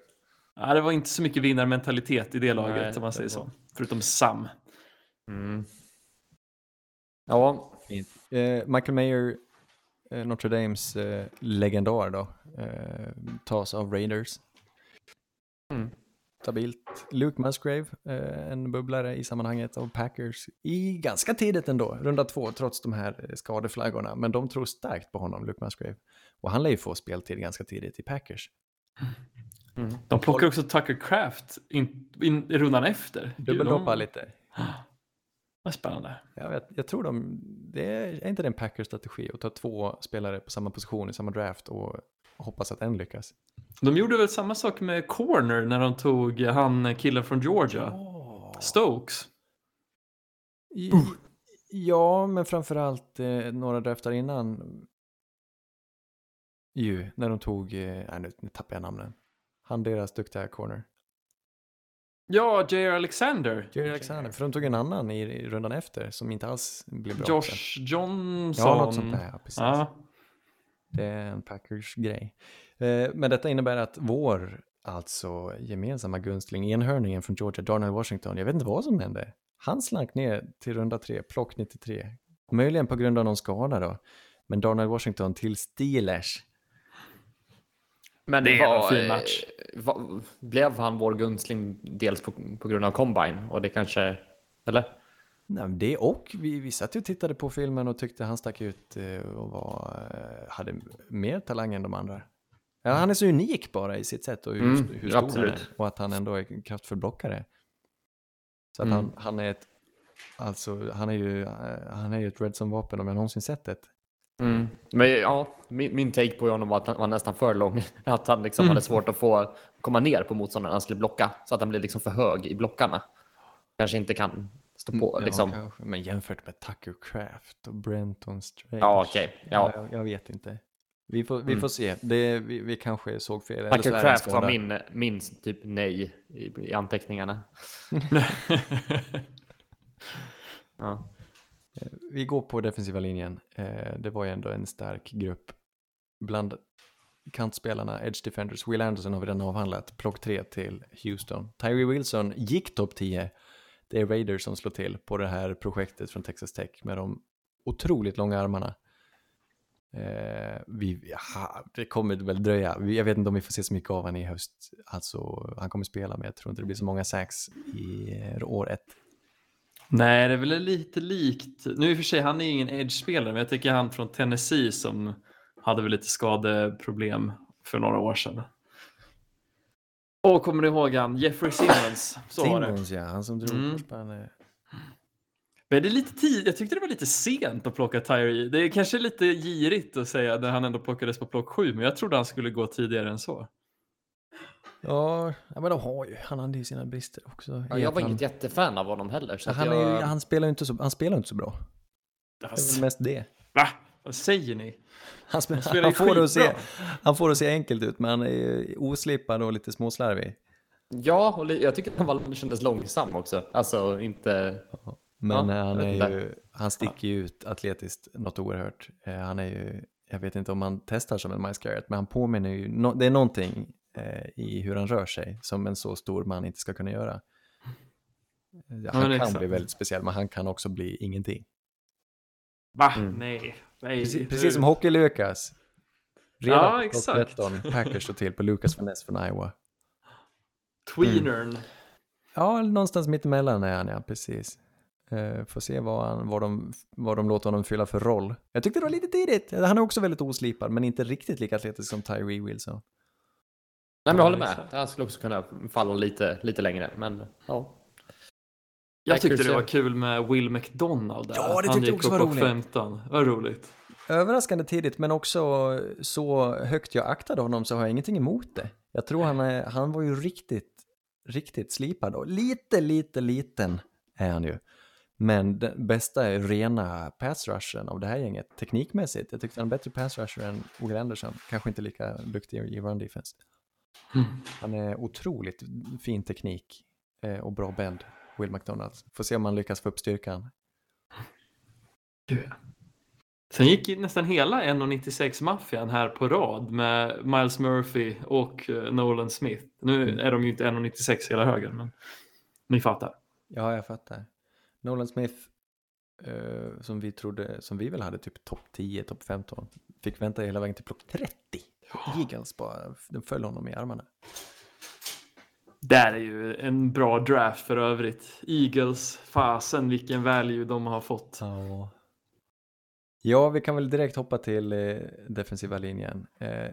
Ja, det var inte så mycket vinnarmentalitet i det laget Nej, om man säger var- så. Förutom Sam. Mm. Ja, Eh, Michael Mayer, eh, Notre Dames eh, legendar då, eh, tas av Raiders. Mm. Stabilt. Luke Musgrave, eh, en bubblare i sammanhanget av Packers i ganska tidigt ändå, runda två, trots de här eh, skadeflaggorna. Men de tror starkt på honom, Luke Musgrave. Och han lär ju få speltid ganska tidigt i Packers. mm. De plockar också Tucker Craft in, in, i rundan efter. Dubbeldoppa De- lite. *gasps* Vad spännande. Jag, vet, jag tror de, det är, är inte det en Packers strategi att ta två spelare på samma position i samma draft och hoppas att en lyckas? De gjorde väl samma sak med Corner när de tog han killen från Georgia. Stokes. I- Ja, men framförallt eh, några draftar innan. Ju, när de tog, eh, nu, nu tappar jag namnen. Han deras duktiga corner. Ja, J.R. Alexander. Jerry Alexander, för de tog en annan i, i rundan efter som inte alls blev bra. sen. Josh Johnson. Ja, något sånt där, ja, precis. Ja. Det är en Packers-grej. Eh, men detta innebär att vår, alltså gemensamma gunstling, enhörningen från Georgia, Darnell Washington, jag vet inte vad som hände. Han slank ner till runda tre, plock 93. Möjligen på grund av någon skada då. Men Darnell Washington till Steelers. Men Det är var, en fin match. var, blev han vår gunstling dels på, på grund av combine? Och det kanske, eller? Nej, det och vi, vi satt ju och tittade på filmen och tyckte han stack ut eh, och var, eh, hade mer talang än de andra. Ja, han är så unik bara i sitt sätt och hur, Mm, hur stor han absolut. är. Och att han ändå är kraftfull blockare. Så att Mm. han, han är ett, alltså han är ju, eh, han är ju ett Redson-vapen om jag någonsin sett det. Mm. Men ja, min, min take på honom var att han var nästan för lång. *laughs* Att han liksom Mm. hade svårt att få komma ner på motståndaren han skulle blocka. Så att han blev liksom för hög i blockarna. Kanske inte kan stå på liksom. Ja, kanske. Men jämfört med Tucker Craft och Brenton Strange. Ja, okej. Ja. Jag, jag vet inte. Vi får, vi Mm. får se. Det, vi, vi kanske såg fel. så Tucker en Craft var min, min typ nej i, i anteckningarna. *laughs* Ja. Vi går på defensiva linjen. Eh, det var ju ändå en stark grupp. Bland kantspelarna, Edge Defenders, Will Anderson har vi redan avhandlat. Plock 3 till Houston. Tyree Wilson gick topp 10. Det är Raiders som slår till på det här projektet från Texas Tech med de otroligt långa armarna. Eh, vi, ja, det kommer väl dröja. Jag vet inte om vi får se så mycket av honom i höst. Alltså, han kommer spela, men jag tror inte det blir så många sax i eh, år ett. Nej, det är väl lite likt. Nu i och för sig, han är ingen edge-spelare, men jag tycker han från Tennessee som hade väl lite skadeproblem för några år sedan. Och kommer du ihåg han? Jeffrey Simmons. Så var det. Simmons, ja. Han som drog Mm. korsbandet. Men det är lite tid. Jag tyckte det var lite sent att plocka Tyree. Det är kanske lite girigt att säga när han ändå plockades på plock 7, men jag trodde han skulle gå tidigare än så. Ja, men de har ju, han hade ju sina brister också. Ja, jag var han, inget jättefan av honom heller. Så att han, är jag... ju, han spelar ju inte så, han spelar inte så bra. Det är mest det. va? Vad säger ni? Han, han, ju får det att se, han får det att se enkelt ut, men han är ju oslipad och lite småslarvig. Ja, och jag tycker att han var, kändes långsam också. Alltså inte... Men Ja, han, är ju, han sticker ju ut atletiskt något oerhört. Eh, Han är ju, jag vet inte om han testar som en Miles Garrett, men han påminner ju, no, det är någonting eh, i hur han rör sig som en så stor man inte ska kunna göra. Han kan exakt. bli väldigt speciell, men han kan också bli ingenting. Va? Mm. Nej. Nej. Precis, precis som Hockey-Lukas. Redan Ja, exakt. 13, Packers står till på Lucas Van Ness från Iowa. Tweenern. Ja, någonstans mittemellan är han, ja, precis. Uh, får se vad, han, vad, de, vad de låter honom fylla för roll. Jag tyckte det var lite tidigt. Han är också väldigt oslipad, men inte riktigt lika atletisk som Tyree Wilson. Nej, men jag håller med. Han skulle också kunna falla lite, lite längre. Men ja. Jag tyckte det var kul med Will McDonald där. Ja, det Han tyckte jag gick också var på roligt. 15. Vad roligt. Överraskande tidigt, men också så högt jag aktade honom så har jag ingenting emot det. Jag tror han, är, han var ju riktigt, riktigt slipad och lite, lite liten är han ju. Men den bästa är rena pass rushen av det här gänget, teknikmässigt. Jag tyckte han är en bättre pass rusher än Will Anderson, kanske inte lika duktig i run defense. Han är otroligt fin teknik eh, och bra bend, Will McDonald. Får se om han lyckas få upp styrkan. Sen gick nästan hela 1,96-maffian här på rad med Miles Murphy och eh, Nolan Smith. Nu Mm. är de ju inte 1,96 hela högen, men ni fattar. Ja, jag fattar. Nolan Smith, eh, som vi trodde, som vi väl hade typ topp 10, topp 15, fick vänta hela vägen till plock 30. Eagles bara, den föll honom i armarna. Där är ju en bra draft för övrigt. Eagles, fasen vilken value de har fått. Ja. Ja, vi kan väl direkt hoppa till eh, defensiva linjen. Eh,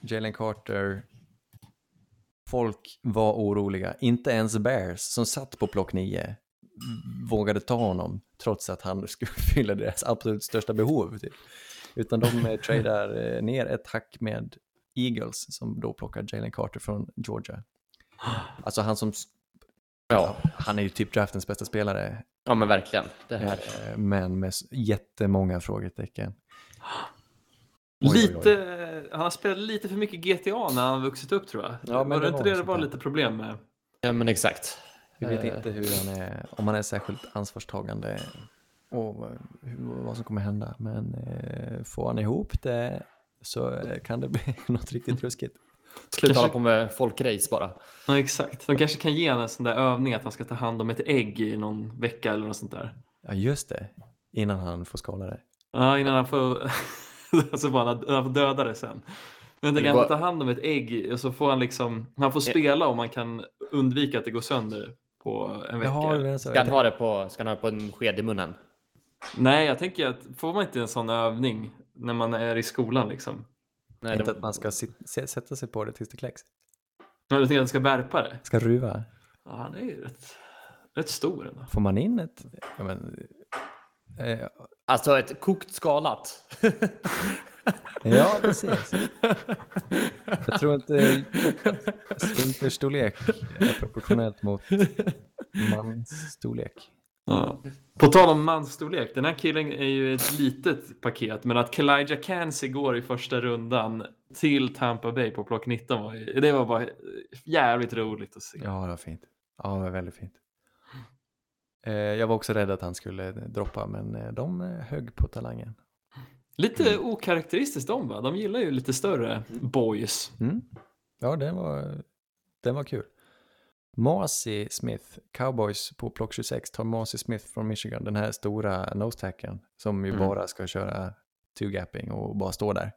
Jalen Carter, folk var oroliga. Inte ens Bears, som satt på plock 9, vågade ta honom trots att han skulle *laughs* fylla deras absolut största behov. Typ. Utan de eh, tradar eh, ner ett hack med Eagles som då plockar Jalen Carter från Georgia. *gasps* Alltså han som, Ja. han är ju typ draftens bästa spelare, ja, men verkligen. Det här. eh, men med s- jättemånga frågetecken. Oj, oj, oj. Lite, han har spelat lite för mycket GTA när han har vuxit upp tror jag. Ja, men var det det var inte det det sånt var där. lite problem med? Ja, men exakt. Vi vet Eh, inte hur han är, om han är särskilt ansvarstagande och vad- hur, vad som kommer hända. Men eh, får han ihop det så eh, kan det bli *laughs* något riktigt ruskigt. Sluta Kanske- hålla på med folkrace bara. Ja, exakt. De kanske kan ge en sån där övning att han ska ta hand om ett ägg i någon vecka eller något sånt där. Ja, just det. Innan han får skala det. Ja, innan han får, *laughs* alltså bara han han får döda det sen. Men tänk Det han ta hand om ett ägg och så får han liksom, han får spela om man kan undvika att det går sönder på en vecka. Jaha. Ska han ha det på, ska han ha det på en sked i munnen? Nej, jag tänker att får man inte en sån övning när man är i skolan liksom? Nej, inte det, att man ska sätta sig på det tills det kläcks. Men jag tänker att han ska värpa det. Ska ruva. Ja, han är ju rätt, rätt stor ändå. Får man in ett... Ja, men, eh, alltså ett kokt skalat. *laughs* ja, precis. Jag tror inte sfinkerstorlek är proportionellt mot mansstorlek. Ja. På tal om mansstorlek, den här killen är ju ett litet paket, men att Kalijah Kancey går i första rundan till Tampa Bay på plock 19, var, ju- det var bara jävligt roligt att se. Ja, det var fint. Ja, det var väldigt fint. Eh, jag var också rädd att han skulle droppa, men eh, de eh, högg på talangen. Lite okaraktäristiskt de va? De gillar ju lite större boys. Mm. Ja, den var, den var kul. Marcy Smith, Cowboys på plock 26, tar Marcy Smith från Michigan, den här stora nose-tacken som ju Mm. bara ska köra two-gapping och bara stå där.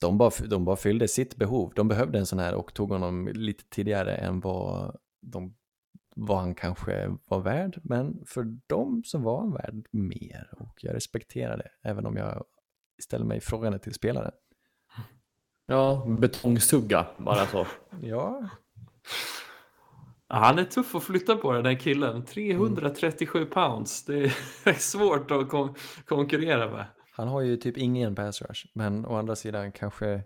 De bara, de bara fyllde sitt behov. De behövde en sån här och tog honom lite tidigare än vad, de, vad han kanske var värd. Men för dem så var han värd mer och jag respekterar det, även om jag ställer mig frågande till spelaren. Ja, betongsugga bara så. Ja, han är tuff att flytta på den där killen. 337 pounds. *laughs* Det är svårt att kon- konkurrera med. Han har ju typ ingen pass rush, men å andra sidan kanske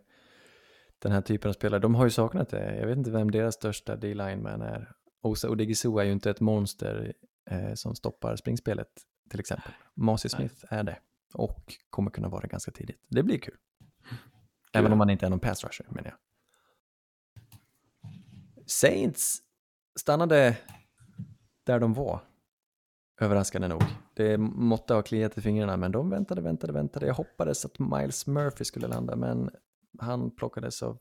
den här typen av spelare, de har ju saknat det. Jag vet inte vem deras största D-lineman är. Osa Odegisu är ju inte ett monster eh, som stoppar springspelet till exempel. Marcy Smith är det och kommer kunna vara det ganska tidigt. Det blir kul. Även om man inte är någon pass rusher menar jag. Saints stannade där de var. Överraskande nog. Det måtte ha kliat i fingrarna, men de väntade, väntade, väntade. Jag hoppades att Miles Murphy skulle landa, men han plockades av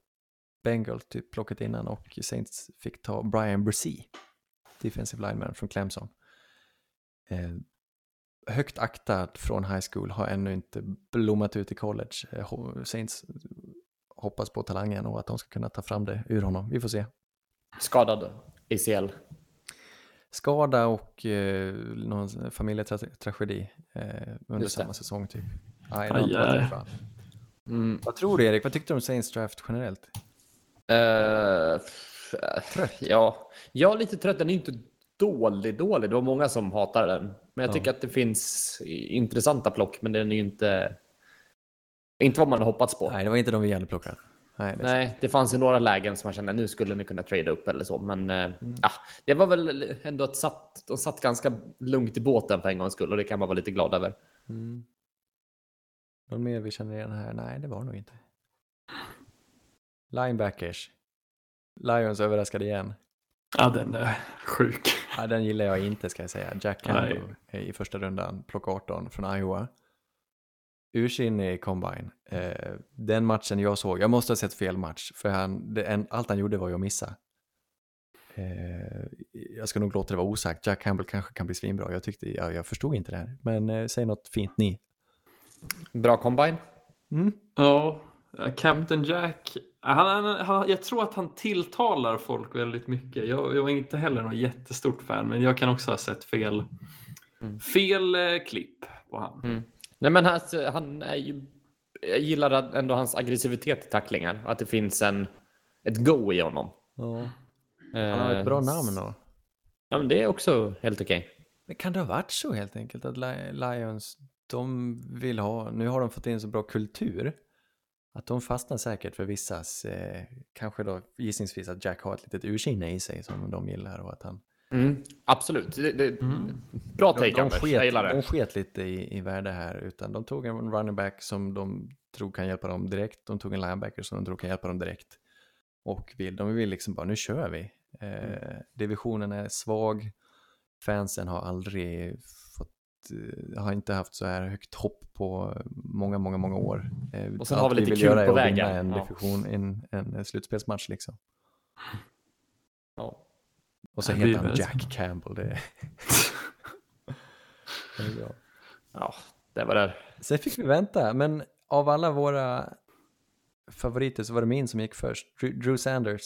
Bengal typ plocket innan och Saints fick ta Brian Brzee, defensive lineman från Clemson. Eh, högt aktad från high school, har ännu inte blommat ut i college. Eh, Saints hoppas på talangen och att de ska kunna ta fram det ur honom. Vi får se. Skadad ACL. skada och eh, någon familjetragedi eh, under samma säsong typ. Aj, Aj, aj. Mm. Vad tror du Erik? Vad tyckte du om Saints draft generellt? Eh, trött? Ja, jag är lite trött. Den är inte dålig, dålig. Det var många som hatade den. Men jag Ja. tycker att det finns intressanta plock, men den är ju inte... Inte vad man har hoppats på. Nej, det var inte de vi hade plockat. Nej, det Nej, det fanns ju några lägen som man kände nu skulle ni kunna trada upp eller så, men eh, ja, det var väl ändå att satt, de satt ganska lugnt i båten för en gångs skull och det kan man vara lite glad över. Mm. Någon mer vi känner igen här? Nej, det var nog inte. Linebackers. Lions överraskade igen. Ja, den är sjuk. Ja, den gillar jag inte ska jag säga. Jack Campbell i första rundan, plock 18 från Iowa. Ursinnig i combine. Eh, den matchen jag såg, jag måste ha sett fel match, för han, det, en, allt han gjorde var ju att missa. Eh, jag ska nog låta det vara osagt, Jack Campbell kanske kan bli svinbra. Jag, tyckte, jag, jag förstod inte det här, men eh, säg något fint ni. Bra combine. Mm. Ja, Captain Jack. Han, han, han, jag tror att han tilltalar folk väldigt mycket. Jag, jag är inte heller någon jättestort fan, men jag kan också ha sett fel, Mm. fel eh, klipp på han. Mm. Nej, men han, han är ju, jag gillar ändå hans aggressivitet i tacklingar, att det finns en, ett go i honom. Ja. Han har ett bra Eh, namn och Ja, men det är också helt okej. Men kan det ha varit så helt enkelt att Li- Lions, de vill ha, nu har de fått in så bra kultur, att de fastnar säkert för vissas, eh, kanske då gissningsvis att Jack har ett litet ursinne i sig som de gillar och att han... Mm, absolut. Det, det, Mm. Bra De, take, de, Anders. Jag sket, gillar de det. sket lite i, i värde här, utan de tog en running back som de tror kan hjälpa dem direkt, de tog en linebacker som de tror kan hjälpa dem direkt. Och vill, de vill liksom bara, nu kör vi. Eh, divisionen är svag. Fansen har aldrig fått, eh, har inte haft så här högt hopp på många, många, många år. Eh, Och sen har vi lite vill kul på vägen. En, Ja. division, en, en slutspelsmatch liksom. Ja. Och så Det heter han. Jack Campbell. Det är... det är bra. ja, det var det. Sen fick vi vänta, men av alla våra favoriter så var det min som gick först. Drew, Sanders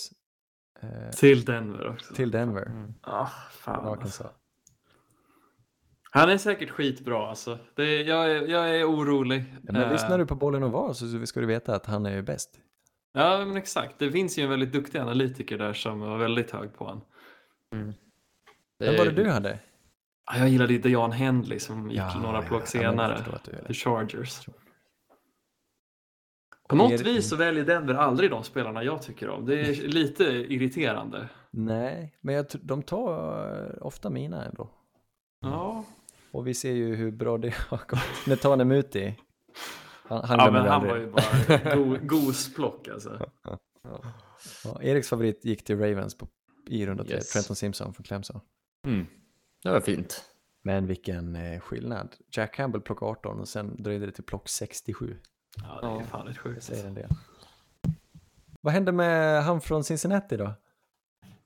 eh, Till Denver också. till Denver. Mm. Från fan. Alltså. Han är säkert skitbra alltså. Det, jag, är, jag är orolig. Ja, men Eh, lyssnar du på bollen och var så ska du veta att han är ju bäst. Ja, men exakt. Det finns ju en väldigt duktig analytiker där som var väldigt hög på honom. Vem var det du hade? Ja, Jag gillade ju Dejan Henley som gick Ja, några ja, plock ja, senare. The Chargers. På något Erik- vis så väljer Denver aldrig de spelarna jag tycker om. Det är lite irriterande. Nej, men jag, de tar eh, ofta mina ändå. Ja, Och vi ser ju hur bra det har gått. *laughs* Netane Muti. Han, han ja men han aldrig. var ju bara go, *laughs* gosplock alltså. Ja, Eriks favorit gick till Ravens på, i runda tre. Yes. Trenton Simpson från Clemson. Mm. Det var fint. Men vilken eh, skillnad. Jack Campbell plock 18 och sen dröjde det till plock 67. Ja, det är Ja. fan Det sjukt. säger en del. Vad hände med han från Cincinnati då?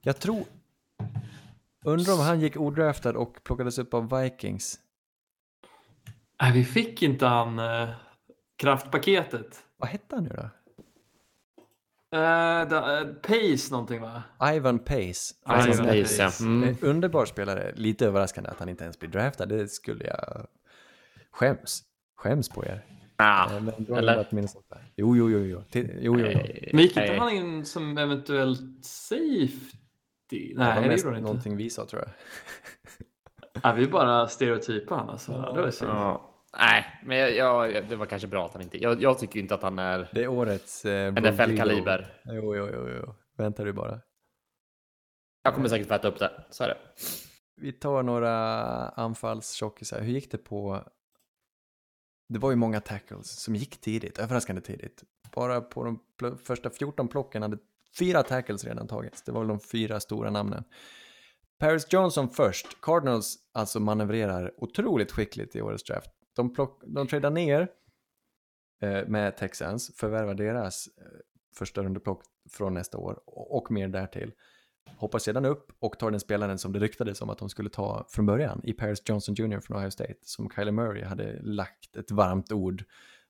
Jag tror... Undrar om han gick odraftad och plockades upp av Vikings. Nej, vi fick inte han eh, kraftpaketet. Vad hette han nu då? Eh, Pace någonting va? Ivan Pace. Ivan Alltså, Pace, Pace. ja. Mm. Underbar spelare. Lite överraskande att han inte ens blir draftad. Det skulle jag... Skäms. Skäms på er. Ah, Men du har eller? varit Minnesota. Jo, jo, jo, jo. Jo, jo, jo. Men gick inte han in som eventuellt safety? det Nej, var det mest gjorde han inte. någonting vi sa tror jag. Ja, vi bara stereotypar han alltså. Ja, det var synd. Ja. Nej, men jag, jag, det var kanske bra att han inte... Jag, jag tycker inte att han är Det är årets... Eh. NFL-kaliber. Jo, jo, jo, jo. Vänta du bara. Jag kommer säkert få äta upp det. Så är det. Vi tar några anfallstjockisar. Hur gick det på... Det var ju många tackles som gick tidigt, överraskande tidigt. Bara på de pl- första 14 plocken hade fyra tackles redan tagits. Det var väl de fyra stora namnen. Paris Johnson först. Cardinals alltså manövrerar otroligt skickligt i årets draft. De, plock, de tradar ner eh, med Texans, förvärvar deras eh, första rundeplock från nästa år och, och mer därtill. Hoppar sedan upp och tar den spelaren som det ryktades om att de skulle ta från början i Paris Johnson Jr. från Ohio State som Kyler Murray hade lagt ett varmt ord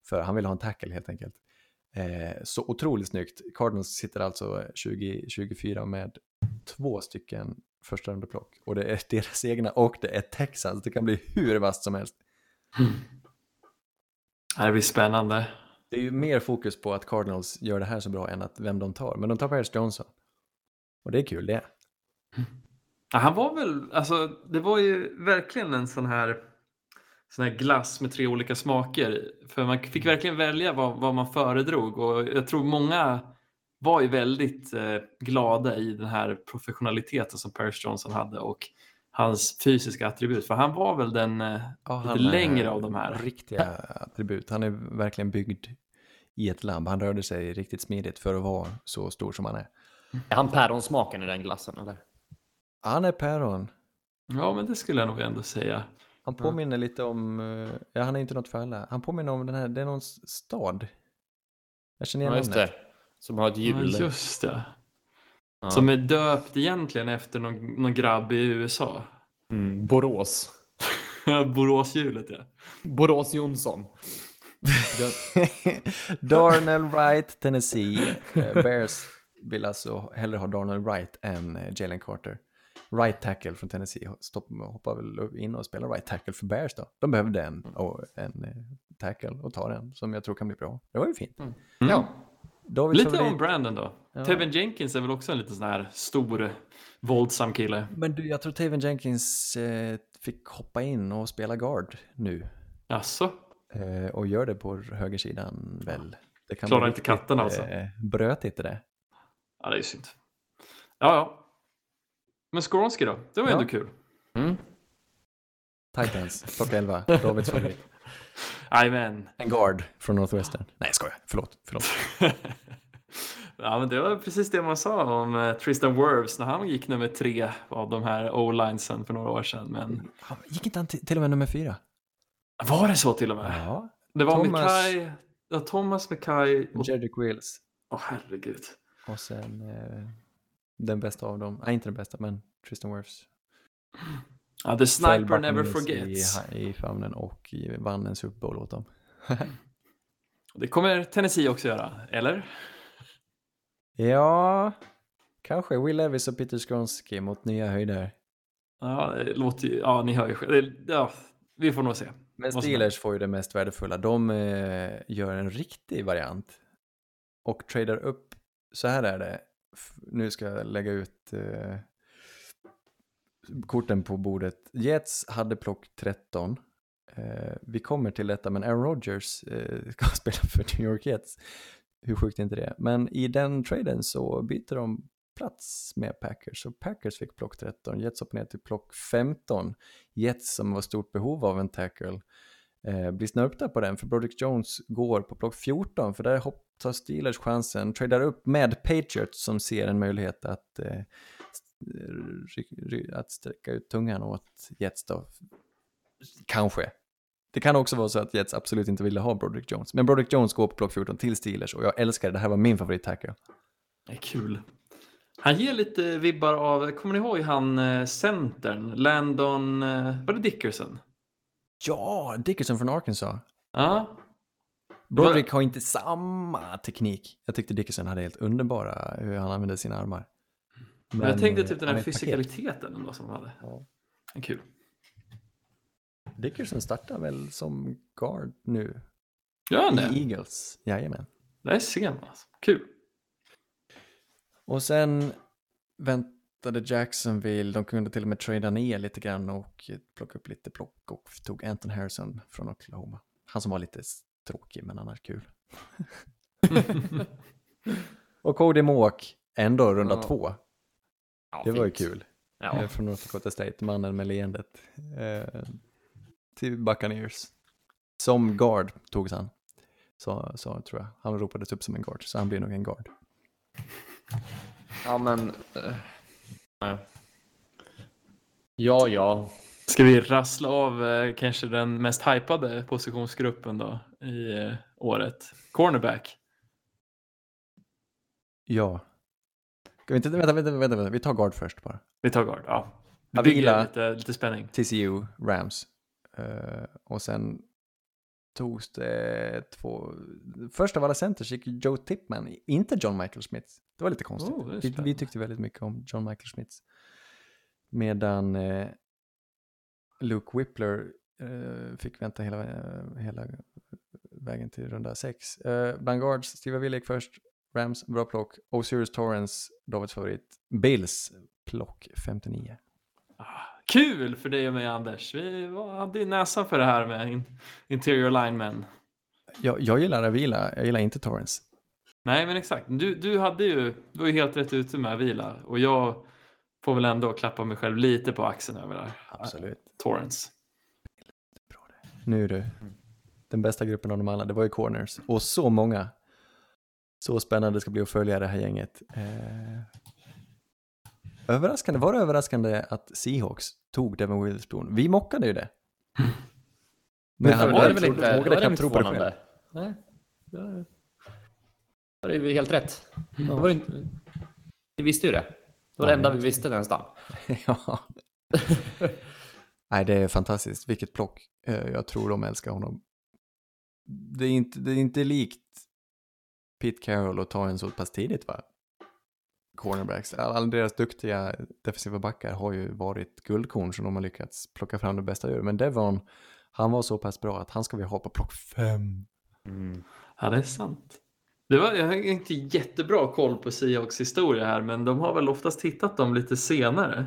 för. Han ville ha en tackle helt enkelt. Eh, så otroligt snyggt. Cardinals sitter alltså 2024 med två stycken första rundeplock och det är *laughs* deras egna och det är Texans. Det kan bli hur vasst som helst. Ja, Det blir spännande. Det är ju mer fokus på att Cardinals gör det här så bra än att vem de tar. Men de tar Paris Johnson. Och det är kul det. Ja, han var väl, alltså det var ju verkligen en sån här, sån här glass med tre olika smaker. För man fick verkligen välja vad, vad man föredrog och jag tror många var ju väldigt eh, glada i den här professionaliteten som Paris Johnson hade och hans fysiska attribut. För han var väl den eh, Ja, lite längre av de här. Riktiga attribut. Han är verkligen byggd i ett labb. Han rörde sig riktigt smidigt för att vara så stor som han är. Är han päronsmaken i den glassen eller? Han är päron. Ja, men det skulle jag nog ändå säga. Han påminner lite om, eh, ja han är inte något för alla. Han påminner om den här, det är någon stad. Jag känner igen Ja, just namnet. det. Som har ett Ja, hjul. just det. Ja. Som är döpt egentligen efter någon, någon grabb i USA. Mm, Borås. *laughs* Boråshjulet ja. Borås Jonsson. *laughs* Darnell Wright, Tennessee. Eh, Bears vill alltså hellre ha Darnell Wright än eh, Jalen Carter. Right tackle från Tennessee Stopp, hoppar väl in och spelar right tackle för Bears då. De behövde en, och en eh, tackle och tar den som jag tror kan bli bra. Det var ju fint. Ja. Davids Lite favorit- om Brandon då. Ja. Tevin Jenkins är väl också en liten sån här stor, våldsam kille. Men du, jag tror Taven Jenkins eh, fick hoppa in och spela guard nu. Jaså? Eh, och gör det på högersidan väl. Det kan Klarar inte katten alltså. Eh, brötigt det där. Ja, det är ju synd. Ja, ja. Men Skoronski då? Det var Ja. ändå kul. Mm. Titans, klockan 11. Davids favorit. Jajamän. En guard från Northwestern. Nej, jag skojar. Förlåt. förlåt. *laughs* ja, men det var precis det man sa om eh, Tristan Wirfs när han gick nummer tre av de här O-linesen för några år sedan. Men Han- Gick inte han till, till och med nummer fyra? var det så till och med? Ja. Det var Thomas- Mekai, ja, Thomas Mekai och... Jedrick Wills. Åh herregud. Och sen eh, den bästa av dem. Nej, inte den bästa, men Tristan Wirfs. Ja, the sniper never forgets. I, I famnen och i- vann en Super Bowl åt dem. Det kommer Tennessee också göra, eller? Ja, kanske Will Levis och Peter Skronsky mot nya höjder. Ja, det låter ju, ja ni hör ju själv. Ja, vi får nog se. Men Steelers får ju det mest värdefulla. De eh, gör en riktig variant och tradar upp. Så här är det. Nu ska jag lägga ut eh, korten på bordet. Jets hade plock 13. Eh, vi kommer till detta, men Aaron Rodgers eh, *laughs* ska spela för New York Jets. Hur sjukt är inte det? Men i den traden så byter de plats med Packers. Så Packers fick plock 13, Jets hoppade ner till plock 15. Jets som var stort behov av en tackle eh, blir snörpta på den för Broderick Jones går på plock 14 för där hopp- tar Steelers chansen, tradar upp med Patriots som ser en möjlighet att, eh, att sträcka ut tungan åt Jets då. Kanske. Det kan också vara så att Jets absolut inte ville ha Broderick Jones. Men Broderick Jones går på plock 14 till Steelers och jag älskar det. Det här var min favorit-tackle. Det är kul. Han ger lite vibbar av, kommer ni ihåg han eh, centern, Landon, eh, var det Dickerson? Ja, Dickerson från Arkansas. Ja, Broderick har inte samma teknik. Jag tyckte Dickerson hade helt underbara hur han använde sina armar. Men jag tänkte typ den här är fysikaliteten ändå som han hade. Ja. En Kul. Dickerson startar väl som guard nu Gör han i det? Eagles. Jajamän. Det ser man alltså. Kul. Och sen väntade Jacksonville, de kunde till och med trada ner lite grann och plocka upp lite plock och tog Anton Harrison från Oklahoma. Han som var lite tråkig men annars kul. *laughs* och Cody Moak, ändå runda Ja. två. Ja, Det var ju fint. kul. Ja. Eh, Från North Dakota State, mannen med leendet. Eh, till Buccaneers. Som guard togs han. Så, så tror jag. Han ropades upp som en guard, så han blir nog en guard. ja, men... eh, nej. ja, ja. Ska vi rassla av eh, kanske den mest hypade positionsgruppen då i eh, året? Cornerback. Ja. Ska vi inte, vänta, vänta, vänta, vänta, vi tar guard först bara. Vi tar guard, ja. Vi bygger lite, lite spänning. TCU, Rams. Eh, och sen togs det två... Först av alla centers gick Joe Tippman, inte John Michael Smith. Det var lite konstigt. Oh, vi, vi tyckte väldigt mycket om John Michael Smith. Medan eh, Luke Whippler eh, fick vänta hela, hela vägen till runda sex. Eh, bland guards, Steve Willick först, Rams, bra plock. Osiris Torrance, Davids favorit. Bills, plock 59. Ah, Kul för dig och mig Anders. Vi var- hade ju näsan för det här med in, interior linemen. Jag, jag gillar Avila, jag gillar inte Torrance. Nej men exakt. Du, du hade ju, du var ju helt rätt ute med Avila och jag får väl ändå klappa mig själv lite på axeln över det här. Absolut. Torrance. Nu du. Den bästa gruppen av dem alla, det var ju corners. Och så många. Så spännande det ska bli att följa det här gänget. Eh... Överraskande, var det överraskande att Seahawks tog Devin Witherspoon? Vi mockade ju det. Men han det var väl inte, vågade det knappt inte tro på det själv. förvånande? Nej. Det var ju helt rätt. Det var inte... Vi visste ju det. Det var det Ja, enda vi visste nästan. *laughs* ja. Nej, det är fantastiskt. Vilket plock. Eh, Jag tror de älskar honom. Det är inte, det är inte likt Pete Carroll att ta en så pass tidigt va? Cornerbacks. Alla deras duktiga defensiva backar har ju varit guldkorn som de har lyckats plocka fram det bästa ur. Men Devon, han var så pass bra att han ska vi ha på plock fem. Ja, det är sant. Det var, jag har inte jättebra koll på Seahawks historia här, men de har väl oftast hittat dem lite senare.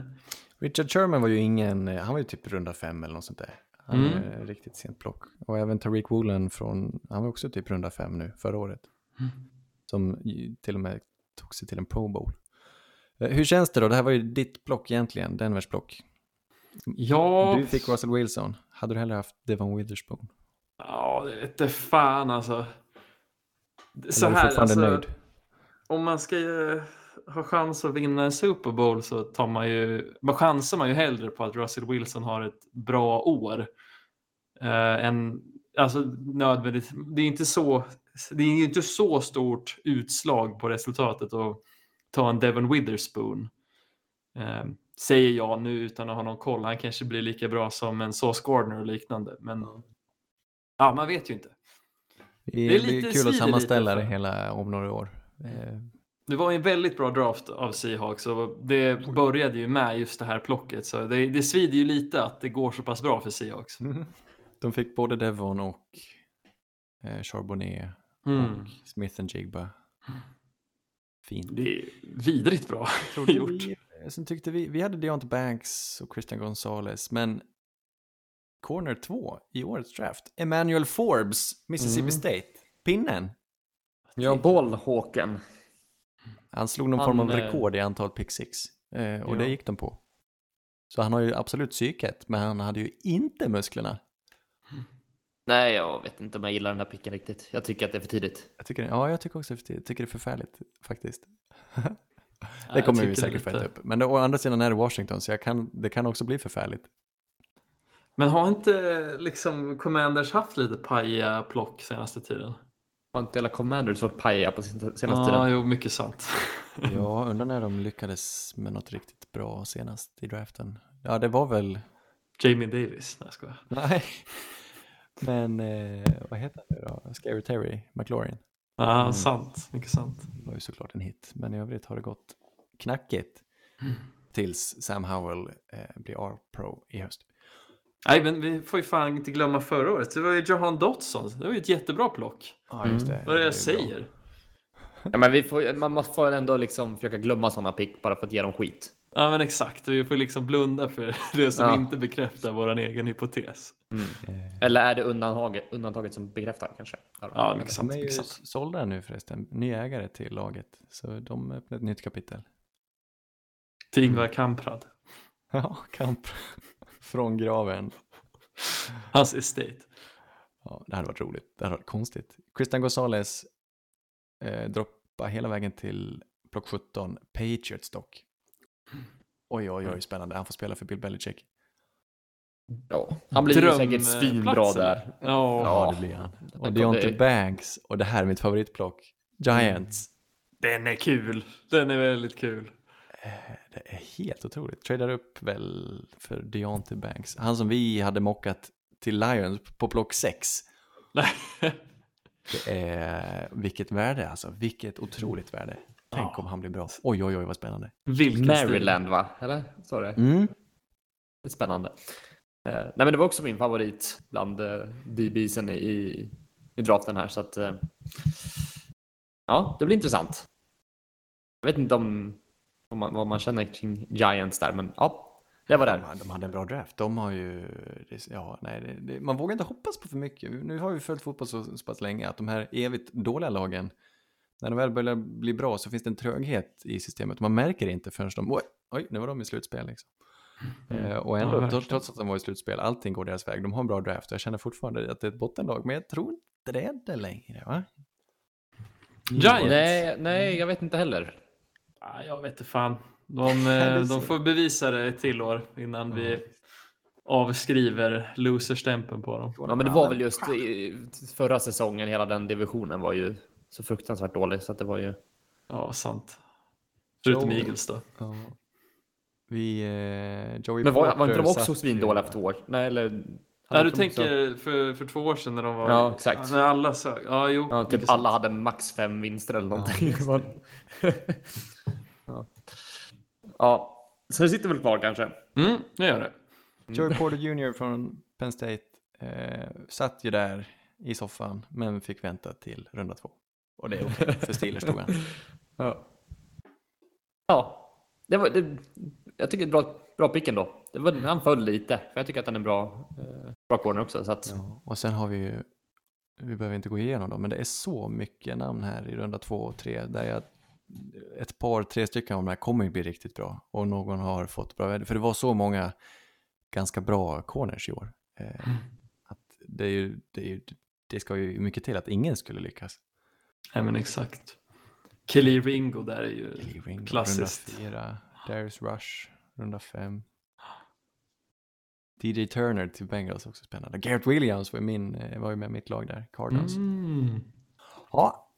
Richard Sherman var ju ingen, han var ju typ runda fem eller något sånt där. Han Mm. är riktigt sent plock. Och även Tariq Woolen från, han var också typ runda fem nu, förra året. Mm. Som till och med tog sig till en Pro Bowl. Eh, Hur känns det då? Det här var ju ditt block egentligen, Denvers block. Ja, Du fick Russell Wilson. Hade du hellre haft Devon Witherspoon? ja det vete fan alltså. Eller Så är du här, alltså, nöjd? om man ska ha chans att vinna en Super Bowl så tar man ju, man chansar man ju hellre på att Russell Wilson har ett bra år. Eh, än, alltså nödvändigt, det är inte så, det är inte så stort utslag på resultatet att ta en Devon Witherspoon. Eh, säger jag nu utan att ha någon koll. Han kanske blir lika bra som en Sauce Gardner och liknande. Men ja, man vet ju inte. Det Det är lite- kul att sammanställa det hela om några år. Eh, Det var ju en väldigt bra draft av Seahawks och det började ju med just det här plocket. Så det, det svider ju lite att det går så pass bra för Seahawks. *laughs* De fick både Devon och eh, Charbonnet Mm. och Smith and Jigba. Fint. Det är vidrigt bra gjort. *laughs* vi, sen tyckte vi, vi hade Deontay Banks och Christian Gonzalez, men corner 2 i årets draft, Emmanuel Forbes, Mississippi Mm. State, pinnen. Ja, bollhåken. Han slog någon Han, form av eh, rekord i antal pick six eh, och Ja. det gick de på. Så han har ju absolut psyket, men han hade ju inte musklerna. Nej, jag vet inte om jag gillar den här picken riktigt. Jag tycker att det är för tidigt. Jag tycker, ja, jag tycker också jag tycker det är förfärligt faktiskt. *laughs* Ja, det kommer vi säkert få äta upp. Men det, å andra sidan är det Washington, så jag kan, det kan också bli förfärligt. Men har inte liksom Commanders haft lite pajiga plock senaste tiden? Har inte hela Commanders varit pajiga på senaste Ja, tiden? jo, mycket sant. *laughs* Ja, undrar när de lyckades med något riktigt bra senast i draften. Ja, det var väl, Jamie Davis, nej jag skojar. nej, *laughs* men eh, vad heter han nu då? Scary Terry McLaurin. Ja, Mm. sant. Mycket sant. Det var ju såklart en hit, men i övrigt har det gått knackigt Mm. tills Sam Howell eh, blir R-pro i höst. Nej, men vi får ju fan inte glömma förra året. Det var ju Johan Dotson. Det var ju ett jättebra plock. Ja, just det. Mm. Vad är det jag är bra. säger? Ja, men vi får, man måste få ändå liksom försöka glömma sådana pick bara för att ge dem skit. Ja, men exakt. Vi får liksom blunda för *laughs* det som Ja. inte bekräftar vår egen hypotes. Eh, Eller är det undantaget, undantaget som bekräftar kanske? Ja, sant. De är ju sant. sålda nu förresten, ny ägare till laget. Så de öppnar ett nytt kapitel. Till Ingvar Kamprad. *laughs* Ja, kamp *laughs* från graven. Hans estate. Ja, det hade varit roligt. Det hade varit konstigt. Christian Gonzalez eh, droppar hela vägen till plock 17, Patriots dock. Oj, oj, oj, spännande. Han får spela för Bill Belichick. Ja, han blir ju Drömplats, säkert svinbra där. Ja, Ja. det blir han. Och Deontay det- Banks, och det här är mitt favoritplock, Giants. den är kul. Den är väldigt kul. Det är helt otroligt. Tradar upp väl för Deontay Banks. Han som vi hade mockat till Lions på plock 6. Nej. *laughs* Det är, vilket värde alltså, vilket otroligt värde. Tänk Ja. om han blir bra. Oj, oj, oj, vad spännande. Vilken Maryland va? Eller? Så är det. Mm. Det är spännande. Eh, nej men det var också min favorit bland eh, DBsen i, i draften här så att eh, ja, det blir intressant. Jag vet inte om, om man, vad man känner kring Giants där, men ja, det var De, där. de hade en bra draft. De har ju, ja, nej, det, det, man vågar inte hoppas på för mycket. Nu har vi följt fotboll så, så pass länge att de här evigt dåliga lagen, när de väl börjar bli bra så finns det en tröghet i systemet. Man märker det inte förrän de, oj, oj nu var de i slutspel liksom. Eh, och Ja, ändå, verkligen. trots att de var i slutspel, allting går deras väg. De har en bra draft och jag känner fortfarande att det är ett bottenlag, men jag tror inte det är det längre, va? Giants? Nej, nej, jag vet inte heller. Ja, jag vet inte fan. De, *laughs* eh, de får bevisa det ett till år innan vi avskriver loserstämpeln på dem. Ja, men det var väl just förra säsongen, hela den divisionen var ju så fruktansvärt dålig så att det var ju. Ja, sant. Förutom Joe- Eagles då. Ja. Vi, eh, Joey Men var, var inte de också svindåliga för två år? Nej, eller? Ja, hade du tänker för, för två år sedan när de var... Ja, exakt. När alla sög. Ja, jo. Ja, typ alla hade max fem vinster eller någonting. *laughs* ja. ja, så det sitter väl kvar kanske. Mm, det gör det. Joey Porter Jr från Penn State eh, satt ju där i soffan men fick vänta till runda två. Och det är okej, *laughs* för Steelers tog han. Ja, ja det var, det, jag tycker det är bra, bra pick ändå. Det var, han föll lite, för jag tycker att han är bra, eh, bra corner också. Så att, Ja, och sen har vi ju, vi behöver inte gå igenom dem, men det är så mycket namn här i runda två och tre där jag, ett par, tre stycken av de här kommer ju bli riktigt bra och någon har fått bra värde. För det var så många ganska bra corners i år. Eh, att det, är ju, det, är ju, det ska ju mycket till att ingen skulle lyckas. Nej, men exakt. Kelly Ringo där är ju Ringo, klassiskt. Runda fyra. Darius Rush, runda fem. DJ Turner till Bengals också spännande. Garrett Williams var min, eh, var ju med mitt lag där, Cardinals. Mm. Ja.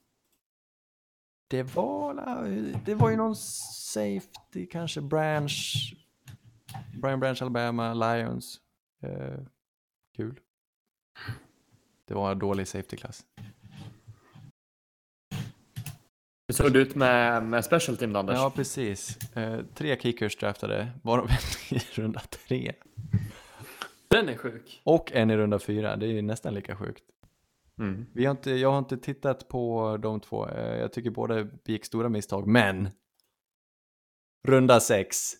Det var, det var ju någon safety, kanske Branch, Brian Branch, Alabama, Lions. Eh, kul. Det var en dålig safety-klass. Hur såg det ut med, med special team då, Anders? Ja, precis. Eh, tre kickers draftade, varav en *laughs* i runda tre. Den är sjuk. Och en i runda fyra, det är nästan lika sjukt. Mm. Vi har inte, jag har inte tittat på de två, Eh, jag tycker båda begick stora misstag, men runda sex.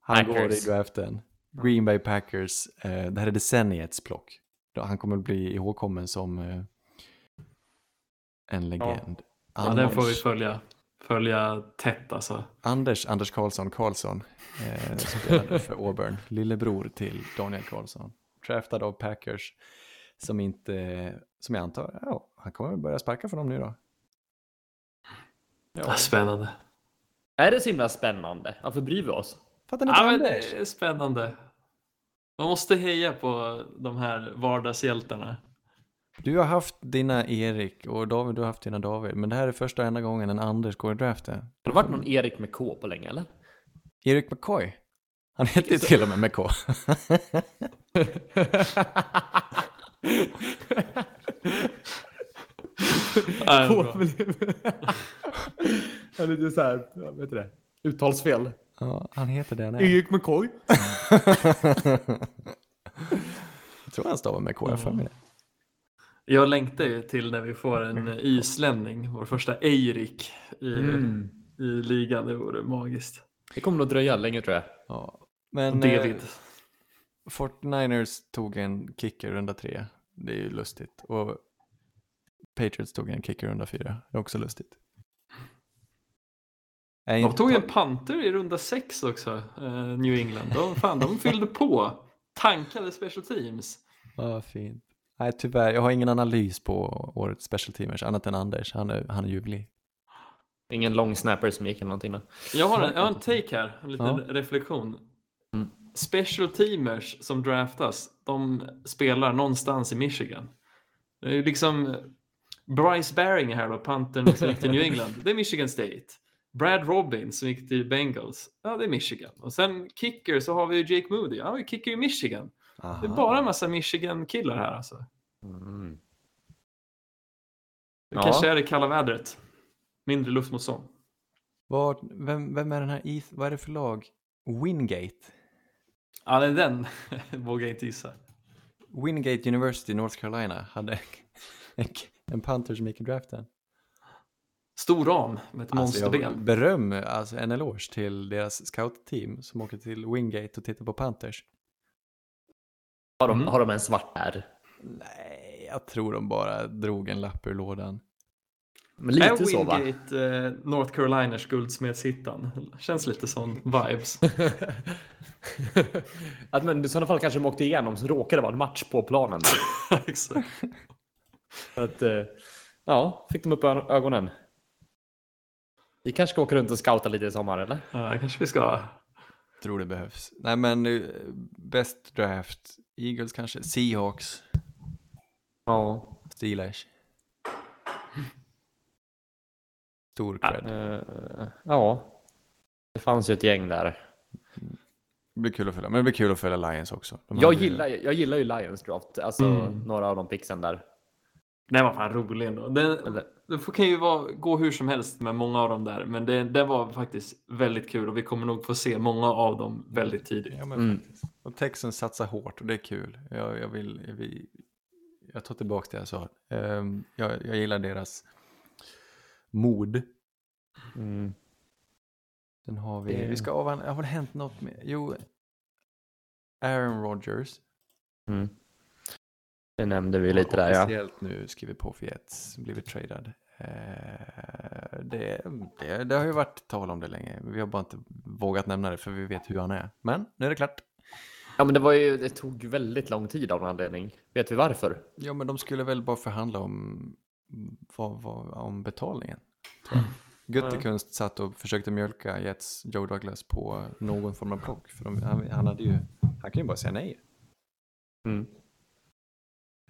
Han går i Packers. draften. Green Bay Packers, eh, det här är decenniets plock. Han kommer att bli ihågkommen som eh, en legend. Ja, den får vi följa, följa tätt alltså. Anders, Anders Karlsson Karlsson, eh, som spelade *laughs* för Auburn, lillebror till Daniel Karlsson. Draftad av Packers, som inte, som jag antar, ja, han kommer väl börja sparka för dem nu då. Ja. Spännande. Är det så himla spännande? Varför bryr vi oss? Fattar ni inte Ja, men det är spännande. Man måste heja på de här vardagshjältarna. Du har haft dina Erik och David, du har haft dina David, men det här är första och enda gången en Anders går i draften. Har det varit någon Erik med K på länge eller? Erik McCoy, han heter ju till och med McCoy. Ja, lite så här, vet du det? Uttalsfel. ja, han heter det han är. Erik McCoy. *laughs* Jag tror han stavar McCoy, jag har för mig det. Jag längtar ju till när vi får en islänning, vår första Eirik i, Mm. i ligan. Det vore magiskt. Det kommer nog dröja länge tror jag. Ja. Men David. eh, 49ers tog en kicker runda tre. Det är ju lustigt. Och Patriots tog en kicker runda fyra. Det är också lustigt. De inte- tog en panter i runda sex också, eh, New England. De, fan, de fyllde på. Tankade special teams. Ja, fint. Nej, tyvärr. Jag har ingen analys på årets special teamers annat än Anders. Han är, han är ljuvlig. Ingen lång snapper som gick eller någonting då. Jag har en, jag har en take här, en liten Ja. reflektion. Mm. Special teamers som draftas, de spelar någonstans i Michigan. Det är ju liksom Bryce Baring här då, pantern som gick till New England. Det är Michigan State. Brad Robbins som gick till Bengals. Ja, det är Michigan. Och sen kicker så har vi ju Jake Moody. Han var ju kicker i Michigan. Det är bara en massa Michigan-killar här alltså. Mm. Det Ja. kanske är det kalla vädret. Mindre luftmotstånd. Vad, vem, vem är den här Eth, vad är det för lag? Wingate. Ja, det är den *laughs* vågar jag inte gissa. Wingate University, North Carolina, hade en, en punter som gick i draften. Stor ram med ett Alltså, monsterben. beröm, alltså en eloge till deras scoutteam som åker till Wingate och tittar på Panthers. Har, de, Mm. har de en svart här? Nej, jag tror de bara drog en lapp ur lådan. Men Är lite så va? Wingate eh, North Carolinas guldsmedshittan? Känns lite sån vibes. *laughs* att, men i sådana fall kanske de åkte igenom så råkade det vara en match på planen. *laughs* Exakt. att, eh, ja, fick de upp ögonen. Vi kanske ska åka runt och scouta lite i sommar eller? Ja, kanske vi ska. Tror det behövs. Nej men, eh, best draft. Eagles kanske. Seahawks. Ja. Steelers. Stor cred. Eh, ja. Det fanns ju ett gäng där. Det blir kul att följa. Men det blir kul att följa Lions också. De Jag gillar, jag gillar ju Lions draft. Alltså Mm. några av de pixen där. Den var fan rolig ändå. Den, det kan ju vara, gå hur som helst med många av dem där, men det, det var faktiskt väldigt kul och vi kommer nog få se många av dem väldigt tidigt. Ja, men Mm. Och Texans satsar hårt och det är kul. Jag, jag vill, jag vill, jag tar tillbaka det jag sa. Ehm, jag, jag gillar deras mod. Mm. Sen har vi, Det- vi ska avhandla, har det hänt något med, jo, Aaron Rodgers. Mm. Det nämnde vi lite där ja. Officiellt nu skriver på för Jets, blivit tradad. Eh, det, det, det har ju varit tal om det länge, vi har bara inte vågat nämna det för vi vet hur han är. Men nu är det klart. Ja men det var ju, det tog väldigt lång tid av någon anledning. Vet vi varför? Ja men de skulle väl bara förhandla om, vad, vad, om betalningen. Guttekunst satt och försökte mjölka Jets Joe Douglas på någon form av block. För de, han, han, hade ju, han kan ju bara säga nej. Mm.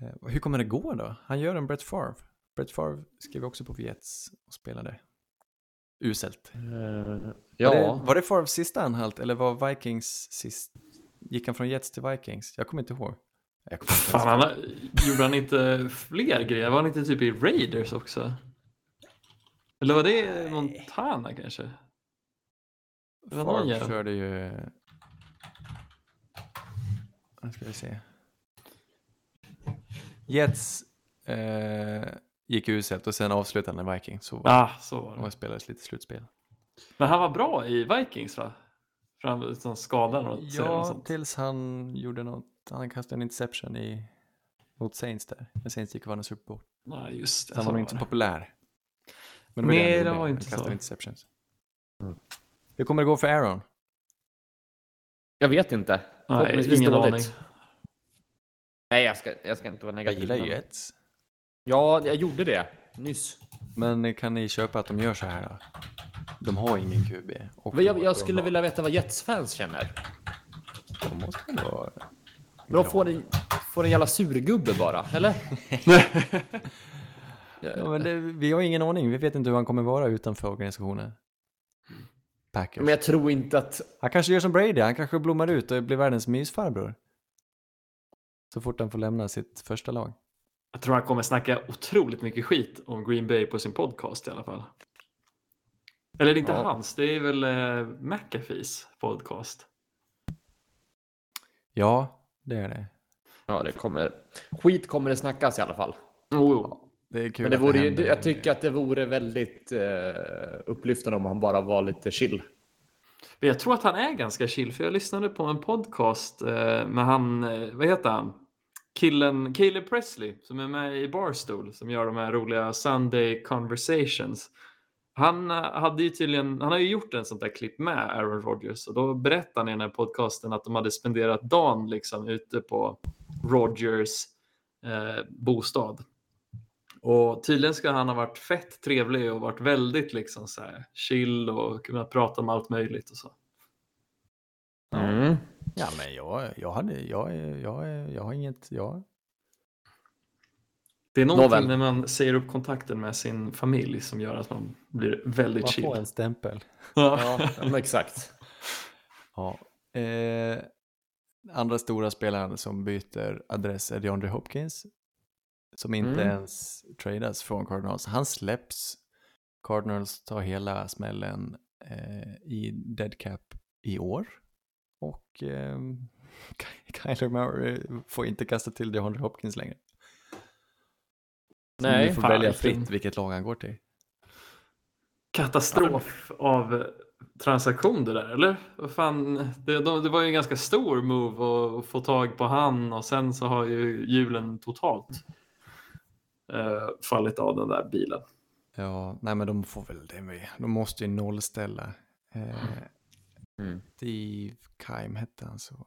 Eh, hur kommer det gå då? Han gör en Brett Favre. Brett Favre skrev också på Jets och spelade uselt. Eh, Var, det, ja, var det Favres sista anhalt eller var Vikings sist? Gick han från Jets till Vikings? Jag kommer inte ihåg. Jag kommer inte Fan, han, gjorde han inte fler grejer? Var han inte typ i Raiders också? Eller var det Montana kanske? Favre körde ju... Nu ska vi se. Jets eh, gick uselt och sen avslutade han i Vikings. Så Ja, så var det. och spelades lite slutspel. Men han var bra i Vikings va? För han var liksom och Ja, sånt. tills han gjorde något. Han kastade en interception i, mot Saints där. När Saints gick och vann en Super Bowl. Nej, just det. Han så var nog var inte så det. populär. Men Nej, han det var Han inte kastade så. interceptions. Hur kommer det gå för Aaron? jag vet inte. Nej, ingen aning. Nej, jag ska, jag ska inte vara Jag negativ. gillar men- Jets. Ja, jag gjorde det nyss. Men kan ni köpa att de gör så här då? De har ingen QB. Och Men jag, jag skulle vilja veta vad Jets-fans känner. De måste väl vara... De får en, får en jävla surgubbe bara, eller? *laughs* Ja, men det, vi har ingen aning. Vi vet inte hur han kommer vara utanför organisationen. Packers. Men jag tror inte att... Han kanske gör som Brady. Han kanske blommar ut och blir världens mysfarbror. Så fort han får lämna sitt första lag. Jag tror han kommer snacka otroligt mycket skit om Green Bay på sin podcast i alla fall. Eller det är inte Ja. hans, det är väl eh, McAfees podcast. Ja, det är det. Ja, det kommer... Skit kommer det snackas i alla fall. Oh, Det är kul Men det vore ju, händer. jag tycker att det vore väldigt eh, upplyftande om han bara var lite chill. Men jag tror att han är ganska chill, för jag lyssnade på en podcast eh, med han, eh, vad heter han? Killen, Caleb Presley, som är med i Barstool, som gör de här roliga Sunday Conversations. Han eh, hade ju tydligen, han har ju gjort en sånt där klipp med Aaron Rodgers och då berättade han i den här podcasten att de hade spenderat dagen liksom ute på Rodgers eh, bostad. Och tydligen ska han ha varit fett trevlig och varit väldigt liksom så här chill och kunnat prata om allt möjligt och så. Mm. Ja, men jag, jag, hade, jag, jag, jag har inget... Jag, Det är någonting Nåväl. när man säger upp kontakten med sin familj som gör att man blir väldigt man chill. får en stämpel. *laughs* Ja. Ja, men exakt. Ja. Eh, andra stora spelaren som byter adress är DeAndre Hopkins. Som inte Mm. ens tradas från Cardinals. Han släpps. Cardinals tar hela smällen eh, i dead cap i år. Och eh, *laughs* Kyler Murray får inte kasta till DeAndre Hopkins längre. Så Nej, ni får fan, välja fritt vilket lag han går till. Katastrof av transaktion det där, eller? Vad fan, det, de, det var ju en ganska stor move att, att få tag på han och sen så har ju hjulen totalt eh, fallit av den där bilen. Ja, nej men de får väl det med. De måste ju nollställa. Eh, Mm. Steve Keim hette han så.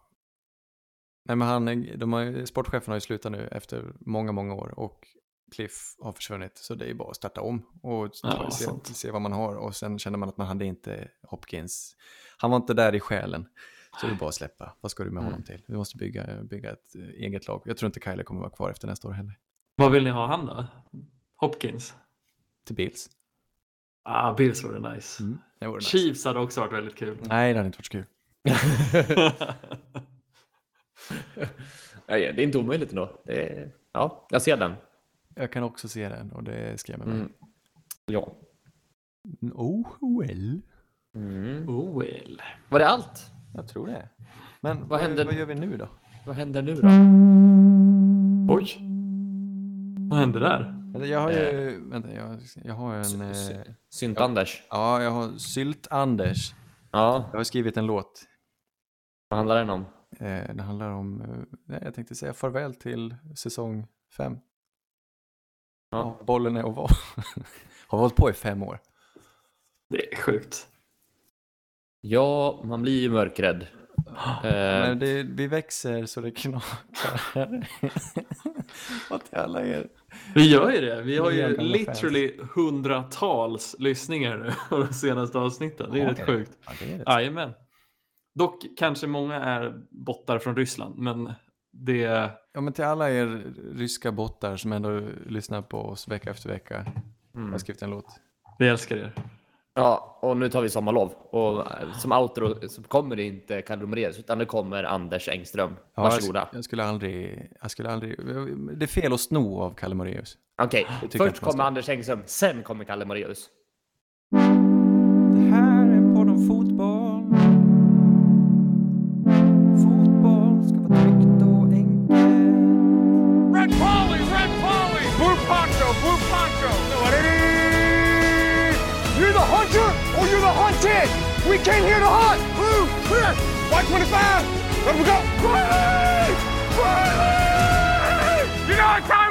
Nej men han, de har, sportchefen har ju slutat nu efter många, många år och Cliff har försvunnit. Så det är bara att starta om och Ja, se, se vad man har. Och sen känner man att man hade inte Hopkins. Han var inte där i själen. Så det är bara att släppa. Vad ska du med honom till? Vi måste bygga, bygga ett eh, eget lag. Jag tror inte Kyler kommer vara kvar efter nästa år heller. Vad vill ni ha han då? Hopkins? Till Bills. Ah, Bills vore nice. Mm. Det vore nice. Chiefs hade också varit väldigt kul. Nej, det hade inte varit så kul. *laughs* Nej, det är inte omöjligt ändå. Det är, ja, jag ser den. Jag kan också se den och det skrämmer mig. Mm. Ja. Oh well. Mm. oh well. Var det allt? Jag tror det. Men vad, händer- vad gör vi nu då? Vad händer nu då? Oj, vad hände där? Eller jag har ju, vänta, jag, jag har en, eh, Synt-Anders. ja, jag har Sylt-Anders. Ja, Jag har skrivit en låt. vad handlar den om? Eh, det handlar om, eh, nej, jag tänkte säga farväl till säsong fem. Ja. Ja, bollen är oval. *laughs* har hållit på i fem år. Det är sjukt. Ja, man blir ju mörkrädd. Eh, Men det, vi växer så det knakar. *laughs* och till alla er. Vi gör ju det. Vi har ju literally hundratals lyssningar nu *laughs* på de senaste avsnitten. Det är Ja, rätt det- sjukt. Ja, det är det. Jajamän. Dock kanske många är bottar från Ryssland, men det... Ja, men till alla er ryska bottar som ändå lyssnar på oss vecka efter vecka. mm. Jag har skrivit en låt. Vi älskar er. Ja, och nu tar vi sommarlov. Och eh, som outro så kommer det inte Kalle Moraeus, utan det kommer Anders Engström. Ja, Varsågoda. Jag, jag skulle aldrig, jag skulle aldrig, det är fel att sno av Kalle Moraeus. Okej, jag först kommer. Anders Engström, sen kommer Kalle Moraeus. Came here to hunt! Blue, clear! White 25! Let we go! Riley! Riley! You know what time